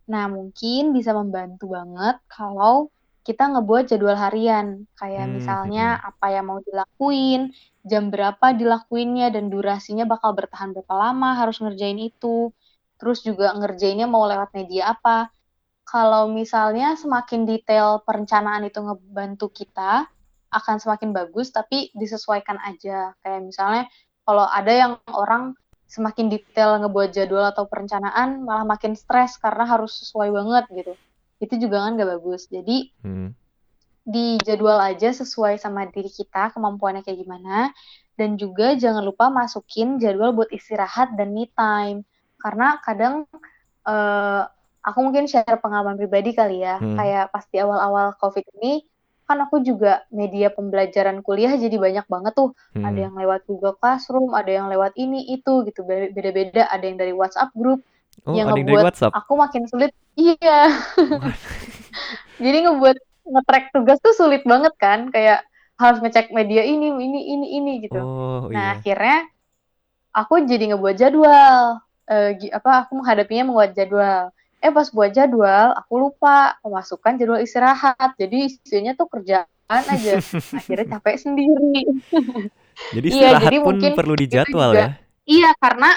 Nah, mungkin bisa membantu banget kalau kita ngebuat jadwal harian. Kayak Hmm, misalnya hmm. apa yang mau dilakuin, jam berapa dilakuinnya, dan durasinya bakal bertahan berapa lama harus ngerjain itu. Terus juga ngerjainnya mau lewat media apa. Kalau misalnya semakin detail perencanaan itu ngebantu kita, akan semakin bagus, tapi disesuaikan aja. Kayak misalnya kalau ada yang orang semakin detail ngebuat jadwal atau perencanaan, malah makin stres karena harus sesuai banget gitu. Itu juga kan gak bagus. Jadi Hmm. di jadwal aja sesuai sama diri kita, kemampuannya kayak gimana. Dan juga jangan lupa masukin jadwal buat istirahat dan me time. Karena kadang eh, aku mungkin share pengalaman pribadi kali ya. Hmm. Kayak pas di awal-awal COVID ini, kan aku juga media pembelajaran kuliah jadi banyak banget tuh. Ada Hmm. yang lewat Google Classroom, ada yang lewat ini itu gitu. Be- Beda-beda, ada yang dari WhatsApp group Oh, yang ada yang dari ngebuat WhatsApp. aku makin sulit. Iya. Jadi ngebuat nge-track tugas tuh sulit banget kan, kayak harus ngecek media ini, ini, ini, ini gitu. Oh, Nah, iya. akhirnya aku jadi ngebuat jadwal. Eh, gi- apa aku menghadapinya membuat jadwal. Eh pas buat jadwal, aku lupa memasukkan jadwal istirahat. Jadi isinya tuh kerjaan aja. Akhirnya capek sendiri. Jadi Iya, istirahat jadi pun mungkin perlu dijadwal juga ya. Iya, karena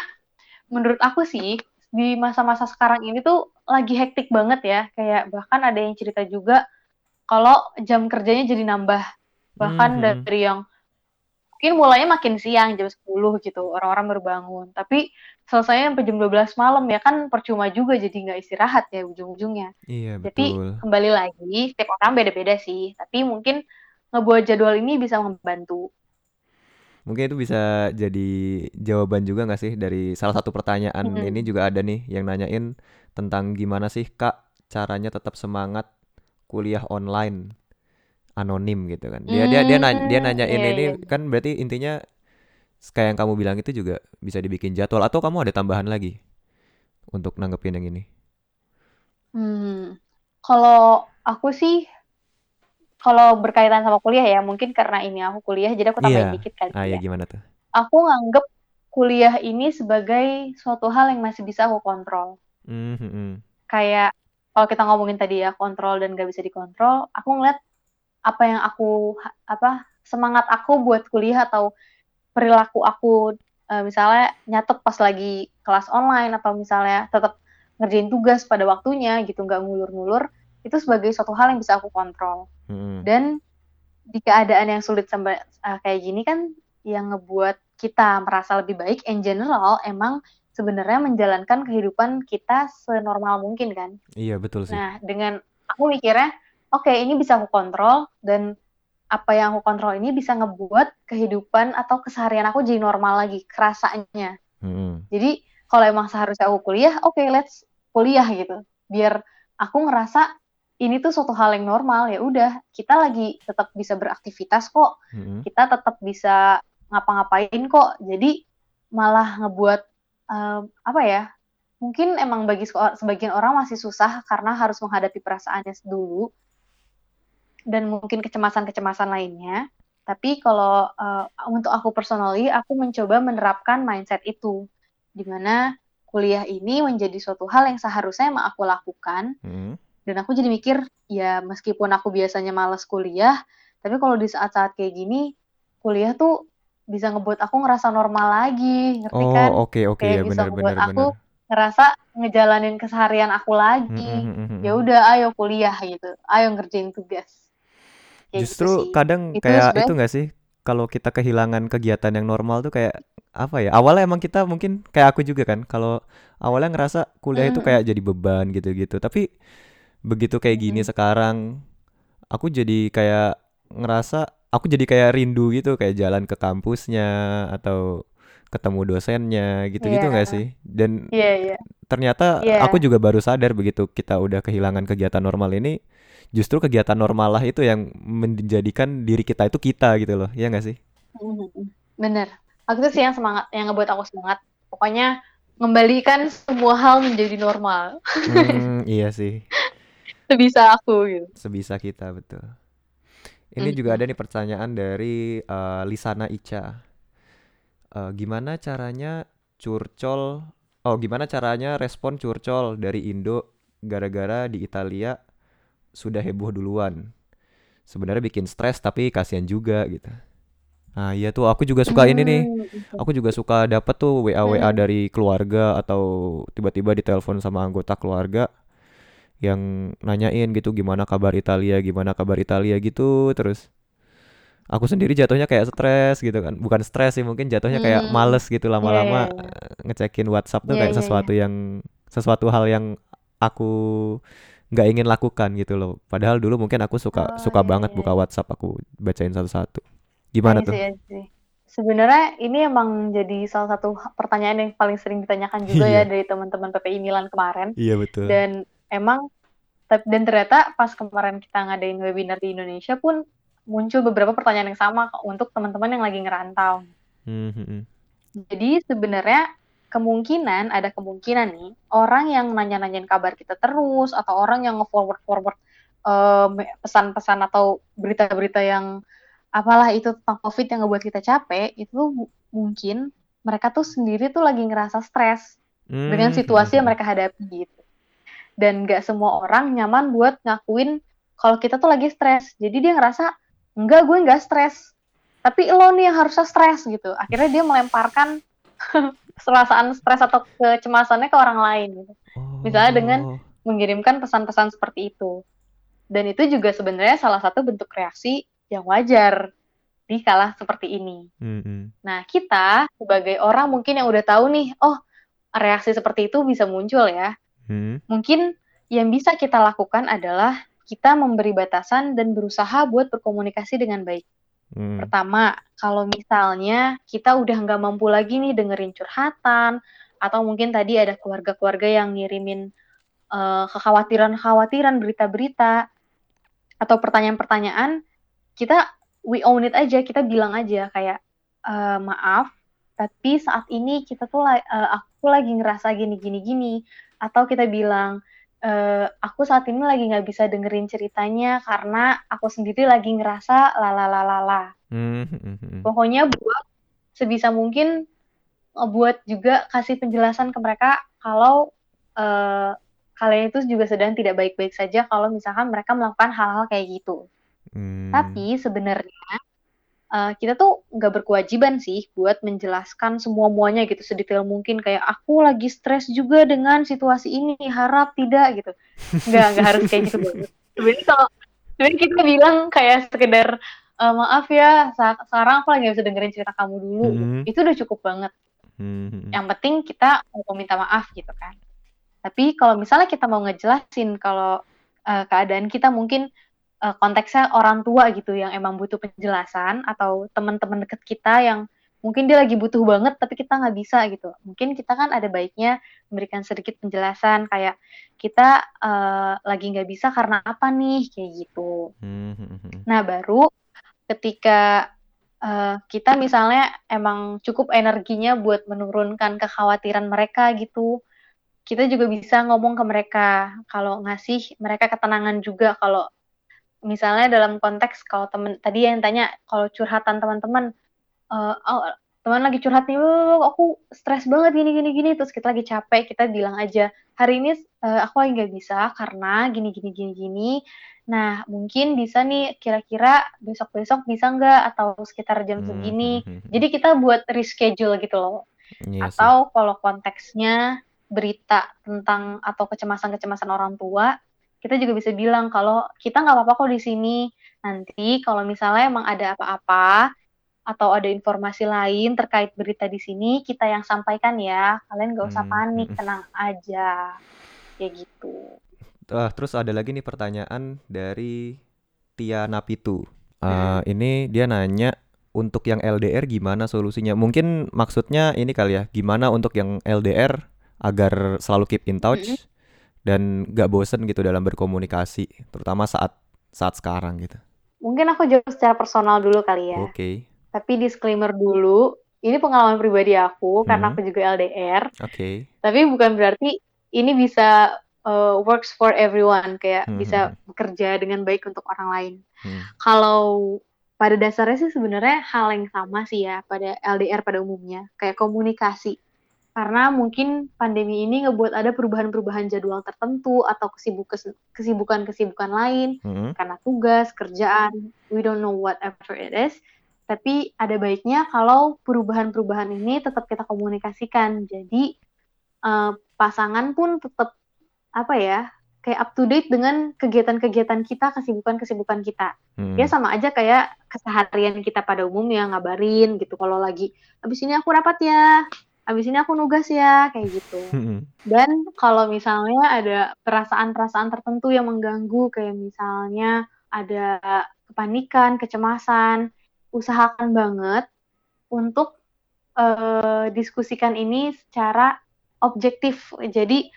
menurut aku sih di masa-masa sekarang ini tuh lagi hektik banget ya. Kayak bahkan ada yang cerita juga kalau jam kerjanya jadi nambah. Bahkan Hmm, hmm. dari yang mungkin mulainya makin siang jam 10 gitu, orang-orang baru bangun. Tapi selesainya sampai jam 12 malam ya kan percuma juga jadi nggak istirahat ya ujung-ujungnya. Iya, Jadi betul. kembali lagi, setiap orang beda-beda sih. Tapi mungkin ngebuat jadwal ini bisa membantu. Mungkin itu bisa jadi jawaban juga nggak sih dari salah satu pertanyaan Mm-mm. ini juga ada nih yang nanyain tentang gimana sih Kak caranya tetap semangat kuliah online anonim gitu kan. Dia dia dia nanya, dia Hmm, nanyain iya, ini iya. kan berarti intinya kayak yang kamu bilang itu juga bisa dibikin jadwal atau kamu ada tambahan lagi untuk nanggepin yang ini. Hmm, kalau aku sih, kalau berkaitan sama kuliah ya, mungkin karena ini aku kuliah, jadi aku tambahin Iya. dikit kali Ah ya ya. gimana tuh? Aku nganggep kuliah ini sebagai suatu hal yang masih bisa aku kontrol. Hmm, hmm, hmm. Kayak kalau kita ngomongin tadi ya kontrol dan gak bisa dikontrol, aku ngeliat apa yang aku apa semangat aku buat kuliah atau perilaku aku eh, misalnya nyatet pas lagi kelas online atau misalnya tetap ngerjain tugas pada waktunya gitu nggak ngulur-ngulur itu sebagai suatu hal yang bisa aku kontrol. Hmm, dan di keadaan yang sulit sampai eh, kayak gini kan yang ngebuat kita merasa lebih baik in general emang sebenarnya menjalankan kehidupan kita senormal mungkin kan. Iya betul sih. Nah, dengan aku mikirnya, oke ini bisa aku kontrol dan apa yang aku kontrol ini bisa ngebuat kehidupan atau keseharian aku jadi normal lagi, kerasanya. Hmm, Jadi kalau emang seharusnya aku kuliah, oke let's kuliah gitu. Biar aku ngerasa ini tuh suatu hal yang normal, ya udah kita lagi tetap bisa beraktivitas kok, hmm. kita tetap bisa ngapa-ngapain kok. Jadi malah ngebuat eh, apa ya? Mungkin emang bagi sebagian orang masih susah karena harus menghadapi perasaannya dulu dan mungkin kecemasan-kecemasan lainnya. Tapi kalau eh, untuk aku personally, aku mencoba menerapkan mindset itu, di mana kuliah ini menjadi suatu hal yang seharusnya emang aku lakukan hmm. dan aku jadi mikir ya meskipun aku biasanya males kuliah tapi kalau di saat-saat kayak gini kuliah tuh bisa ngebuat aku ngerasa normal lagi ngerti kan Oh oke oke kayak ya bisa ngebuat aku benar. ngerasa ngejalanin keseharian aku lagi. Ya udah, ayo kuliah gitu, ayo ngerjain tugas. Kayak gitu Justru gitu kadang itu kayak itu gak sih? Kalau kita kehilangan kegiatan yang normal tuh kayak apa ya? Awalnya emang kita mungkin kayak aku juga kan. Kalau awalnya ngerasa kuliah mm. itu kayak jadi beban gitu-gitu. Tapi begitu kayak gini mm. sekarang, aku jadi kayak ngerasa aku jadi kayak rindu gitu kayak jalan ke kampusnya atau ketemu dosennya gitu-gitu nggak -gitu yeah. sih? Dan yeah, yeah. ternyata yeah. aku juga baru sadar begitu kita udah kehilangan kegiatan normal ini, justru kegiatan normal lah itu yang menjadikan diri kita itu kita gitu loh, ya nggak sih? Mm-hmm. Bener. Aku tuh sih yang semangat, yang ngebuat aku semangat. Pokoknya mengembalikan semua hal menjadi normal. Hmm, iya sih. Sebisa aku gitu. Sebisa kita betul. Ini mm juga ada nih pertanyaan dari uh, Lisana Ica uh, gimana caranya curcol oh gimana caranya respon curcol dari Indo gara-gara di Italia sudah heboh duluan? Sebenarnya bikin stres tapi kasihan juga gitu. Nah iya tuh aku juga suka ini nih. Hmm, aku juga suka dapet tuh WA WA hmm. dari keluarga atau tiba-tiba ditelepon sama anggota keluarga yang nanyain gitu gimana kabar Italia? Gimana kabar Italia? gitu terus aku sendiri jatuhnya kayak stres gitu kan bukan stres sih mungkin jatuhnya kayak hmm. males gitu lama-lama yeah, yeah, yeah. ngecekin WhatsApp tuh yeah, kayak yeah, sesuatu yeah. yang sesuatu hal yang aku nggak ingin lakukan gitu loh padahal dulu mungkin aku suka oh, suka yeah, banget yeah. buka. WhatsApp aku bacain satu-satu gimana tuh sebenarnya ini emang jadi salah satu pertanyaan yang paling sering ditanyakan juga ya iya. dari teman-teman PPI Milan kemarin iya betul dan emang dan ternyata pas kemarin kita ngadain webinar di Indonesia pun muncul beberapa pertanyaan yang sama untuk teman-teman yang lagi ngerantau. Mm-hmm. Jadi sebenarnya kemungkinan ada kemungkinan nih orang yang nanya-nanyain kabar kita terus atau orang yang nge-forward forward uh, pesan-pesan atau berita-berita yang apalah itu tentang COVID yang ngebuat kita capek itu mungkin mereka tuh sendiri tuh lagi ngerasa stres mm-hmm. dengan situasi yang mereka hadapi gitu. Dan gak semua orang nyaman buat ngakuin kalau kita tuh lagi stres. Jadi dia ngerasa enggak gue enggak stres tapi lo nih yang harusnya stres gitu akhirnya dia melemparkan perasaan stres atau kecemasannya ke orang lain gitu oh. misalnya dengan mengirimkan pesan-pesan seperti itu dan itu juga sebenarnya salah satu bentuk reaksi yang wajar di kala seperti ini. Mm-hmm. Nah kita sebagai orang mungkin yang udah tahu nih, oh reaksi seperti itu bisa muncul ya. Mm. Mungkin yang bisa kita lakukan adalah kita memberi batasan dan berusaha buat berkomunikasi dengan baik. Hmm. Pertama, kalau misalnya kita udah nggak mampu lagi nih dengerin curhatan, atau mungkin tadi ada keluarga-keluarga yang ngirimin uh, kekhawatiran-kekhawatiran, berita-berita, atau pertanyaan-pertanyaan, kita we own it aja, kita bilang aja kayak uh, maaf, tapi saat ini kita tuh uh, aku lagi ngerasa gini-gini gini, atau kita bilang uh, aku saat ini lagi nggak bisa dengerin ceritanya karena aku sendiri lagi ngerasa lalalalala. Mm-hmm. Pokoknya buat sebisa mungkin buat juga kasih penjelasan ke mereka kalau uh, kalian itu juga sedang tidak baik-baik saja kalau misalkan mereka melakukan hal-hal kayak gitu. Mm. Tapi sebenarnya uh, kita tuh nggak berkewajiban sih buat menjelaskan semua muanya gitu sedetail mungkin. Kayak aku lagi stres juga dengan situasi ini harap tidak gitu. Nggak nggak harus kayak gitu banget. Sebenarnya kalau sebenarnya kita bilang kayak sekedar uh, maaf ya sekarang aku lagi gak bisa dengerin cerita kamu dulu mm -hmm. itu udah cukup banget. Mm -hmm. yang penting kita mau minta maaf gitu kan. Tapi kalau misalnya kita mau ngejelasin kalau uh, keadaan kita mungkin uh, konteksnya orang tua gitu yang emang butuh penjelasan atau teman-teman deket kita yang mungkin dia lagi butuh banget tapi kita nggak bisa gitu. Mungkin kita kan ada baiknya memberikan sedikit penjelasan kayak kita uh, lagi nggak bisa karena apa nih? Kayak gitu. Hmm. nah baru ketika uh, kita misalnya emang cukup energinya buat menurunkan kekhawatiran mereka gitu kita juga bisa ngomong ke mereka. Kalau ngasih mereka ketenangan juga kalau misalnya dalam konteks kalau temen tadi yang tanya kalau curhatan teman-teman uh, oh, teman lagi curhat nih oh, aku stres banget gini gini gini terus kita lagi capek kita bilang aja hari ini uh, aku lagi nggak bisa karena gini gini gini gini. Nah mungkin bisa nih kira-kira besok besok bisa nggak? Atau sekitar jam hmm, segini. hmm, hmm, jadi kita buat reschedule gitu loh. Yes, iya atau kalau konteksnya berita tentang atau kecemasan-kecemasan orang tua, kita juga bisa bilang kalau kita nggak apa-apa kok di sini. Nanti kalau misalnya emang ada apa-apa atau ada informasi lain terkait berita di sini, kita yang sampaikan ya. Kalian nggak usah Hmm, panik, mm-mm. tenang aja. Kayak gitu. Ah, terus ada lagi nih pertanyaan dari Tia Napitu. Hmm. Eh, ini dia nanya untuk yang LDR gimana solusinya? Mungkin maksudnya ini kali ya, gimana untuk yang LDR agar selalu keep in touch Mm-mm. Dan gak bosen gitu dalam berkomunikasi, terutama saat saat sekarang gitu. Mungkin aku jawab secara personal dulu kali ya. Oke, Tapi disclaimer dulu, ini pengalaman pribadi aku karena Mhm. aku juga LDR. oke. Tapi bukan berarti ini bisa uh, works for everyone, kayak Hmm, bisa hmm, bekerja dengan baik untuk orang lain. Hmm. Kalau pada dasarnya sih sebenarnya hal yang sama sih ya pada LDR pada umumnya, kayak komunikasi. Karena mungkin pandemi ini ngebuat ada perubahan-perubahan jadwal tertentu atau kesibuk kesibukan-kesibukan lain Hmm. karena tugas, kerjaan, we don't know whatever it is. Tapi ada baiknya kalau perubahan-perubahan ini tetap kita komunikasikan. Jadi eh, pasangan pun tetap apa ya, kayak up to date dengan kegiatan-kegiatan kita, kesibukan-kesibukan kita. Hmm. Ya sama aja kayak keseharian kita pada umumnya ngabarin gitu kalau lagi abis ini aku rapat ya, abis ini aku nugas ya, kayak gitu. Hmm. Dan kalau misalnya ada perasaan-perasaan tertentu yang mengganggu, kayak misalnya ada kepanikan, kecemasan, usahakan banget untuk eh, diskusikan ini secara objektif. Jadi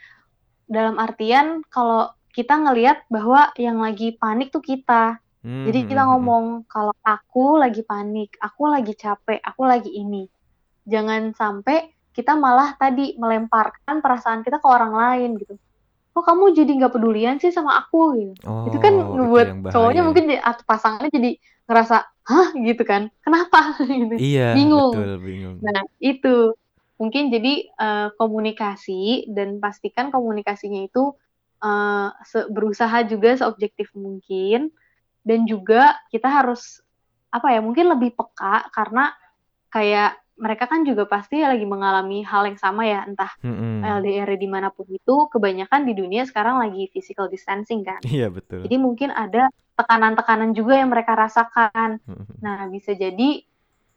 dalam artian kalau kita ngelihat bahwa yang lagi panik tuh kita. Hmm, Jadi kita hmm, hmm, ngomong kalau aku lagi panik, aku lagi capek, aku lagi ini. Jangan sampai kita malah tadi melemparkan perasaan kita ke orang lain gitu. Kok kamu jadi nggak pedulian sih sama aku gitu. Oh, itu kan bahaya cowoknya ya. mungkin atau pasangannya jadi ngerasa hah gitu kan. Kenapa gitu. Iya, bingung. betul, bingung. Nah, itu mungkin jadi eh, komunikasi dan pastikan komunikasinya itu se- berusaha juga seobjektif mungkin dan juga kita harus apa ya mungkin lebih peka karena kayak mereka kan juga pasti lagi mengalami hal yang sama ya entah Hmm, hmm. LDR di mana pun itu kebanyakan di dunia sekarang lagi physical distancing kan Iya, betul. jadi mungkin ada tekanan-tekanan juga yang mereka rasakan Hmm, hmm. Nah, bisa jadi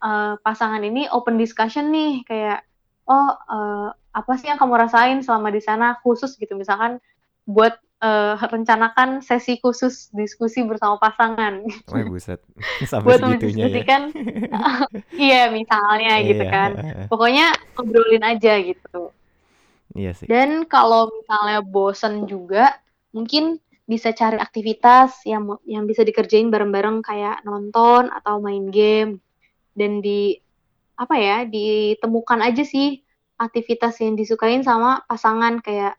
eh, pasangan ini open discussion nih, kayak, oh, eh, apa sih yang kamu rasain selama di sana khusus gitu, misalkan buat eh, rencanakan sesi khusus diskusi bersama pasangan, Oh, buset. Sampai buat segitunya ya. mendiskusikan, iya misalnya gitu Iya. kan. Pokoknya ngobrolin aja gitu. Iya sih. Dan kalau misalnya bosen juga, mungkin bisa cari aktivitas yang yang bisa dikerjain bareng-bareng kayak nonton atau main game. Dan di apa ya, ditemukan aja sih aktivitas yang disukain sama pasangan kayak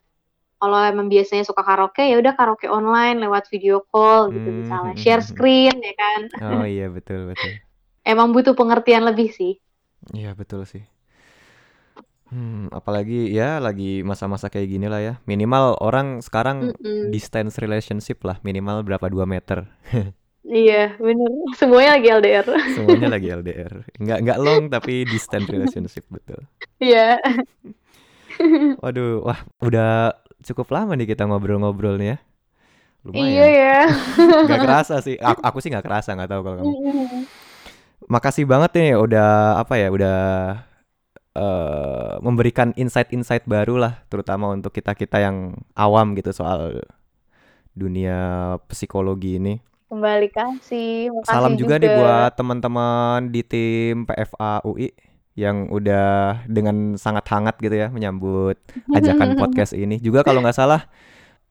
kalau emang biasanya suka karaoke ya udah karaoke online lewat video call gitu Hmm, misalnya hmm, share hmm. screen ya kan. Oh iya, betul, betul. Emang butuh pengertian lebih sih. Iya, betul sih. Hmm, apalagi ya lagi masa-masa kayak gini lah ya. Minimal orang sekarang Mm-mm. distance relationship lah, minimal berapa 2 meter. Iya, bener. Semuanya lagi LDR. Semuanya lagi LDR. Nggak nggak long tapi distance relationship betul. Iya. Waduh, wah udah cukup lama nih kita ngobrol-ngobrol nih ya. Iya Lumayan. ya. Nggak kerasa sih. Aku, aku sih nggak kerasa, nggak tahu kalau kamu. Makasih banget nih udah apa ya, udah eh, memberikan insight-insight baru lah, terutama untuk kita-kita yang awam gitu soal dunia psikologi ini. Kembali kasih. Makasih Salam juga nih buat teman-teman di tim PFA UI yang udah dengan sangat hangat gitu ya menyambut ajakan podcast ini. Juga kalau nggak salah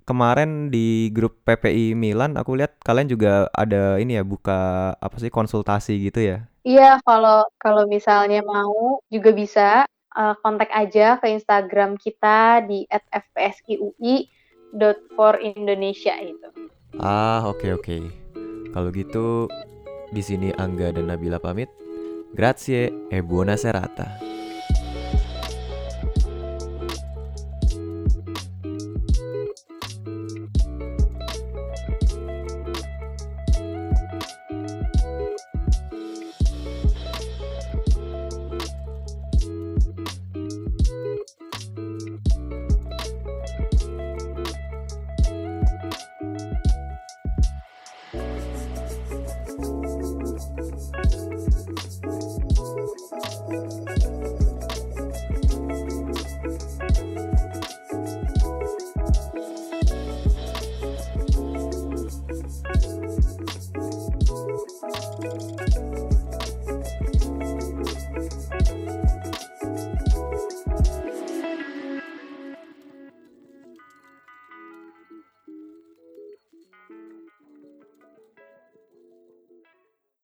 kemarin di grup PPI Milan aku lihat kalian juga ada ini ya buka apa sih konsultasi gitu ya. Iya, kalau kalau misalnya mau juga bisa eh, kontak aja ke Instagram kita di @fpsiui.forindonesia itu. Ah, oke oke. Kalau gitu di sini Angga dan Nabila pamit. Grazie e buona serata.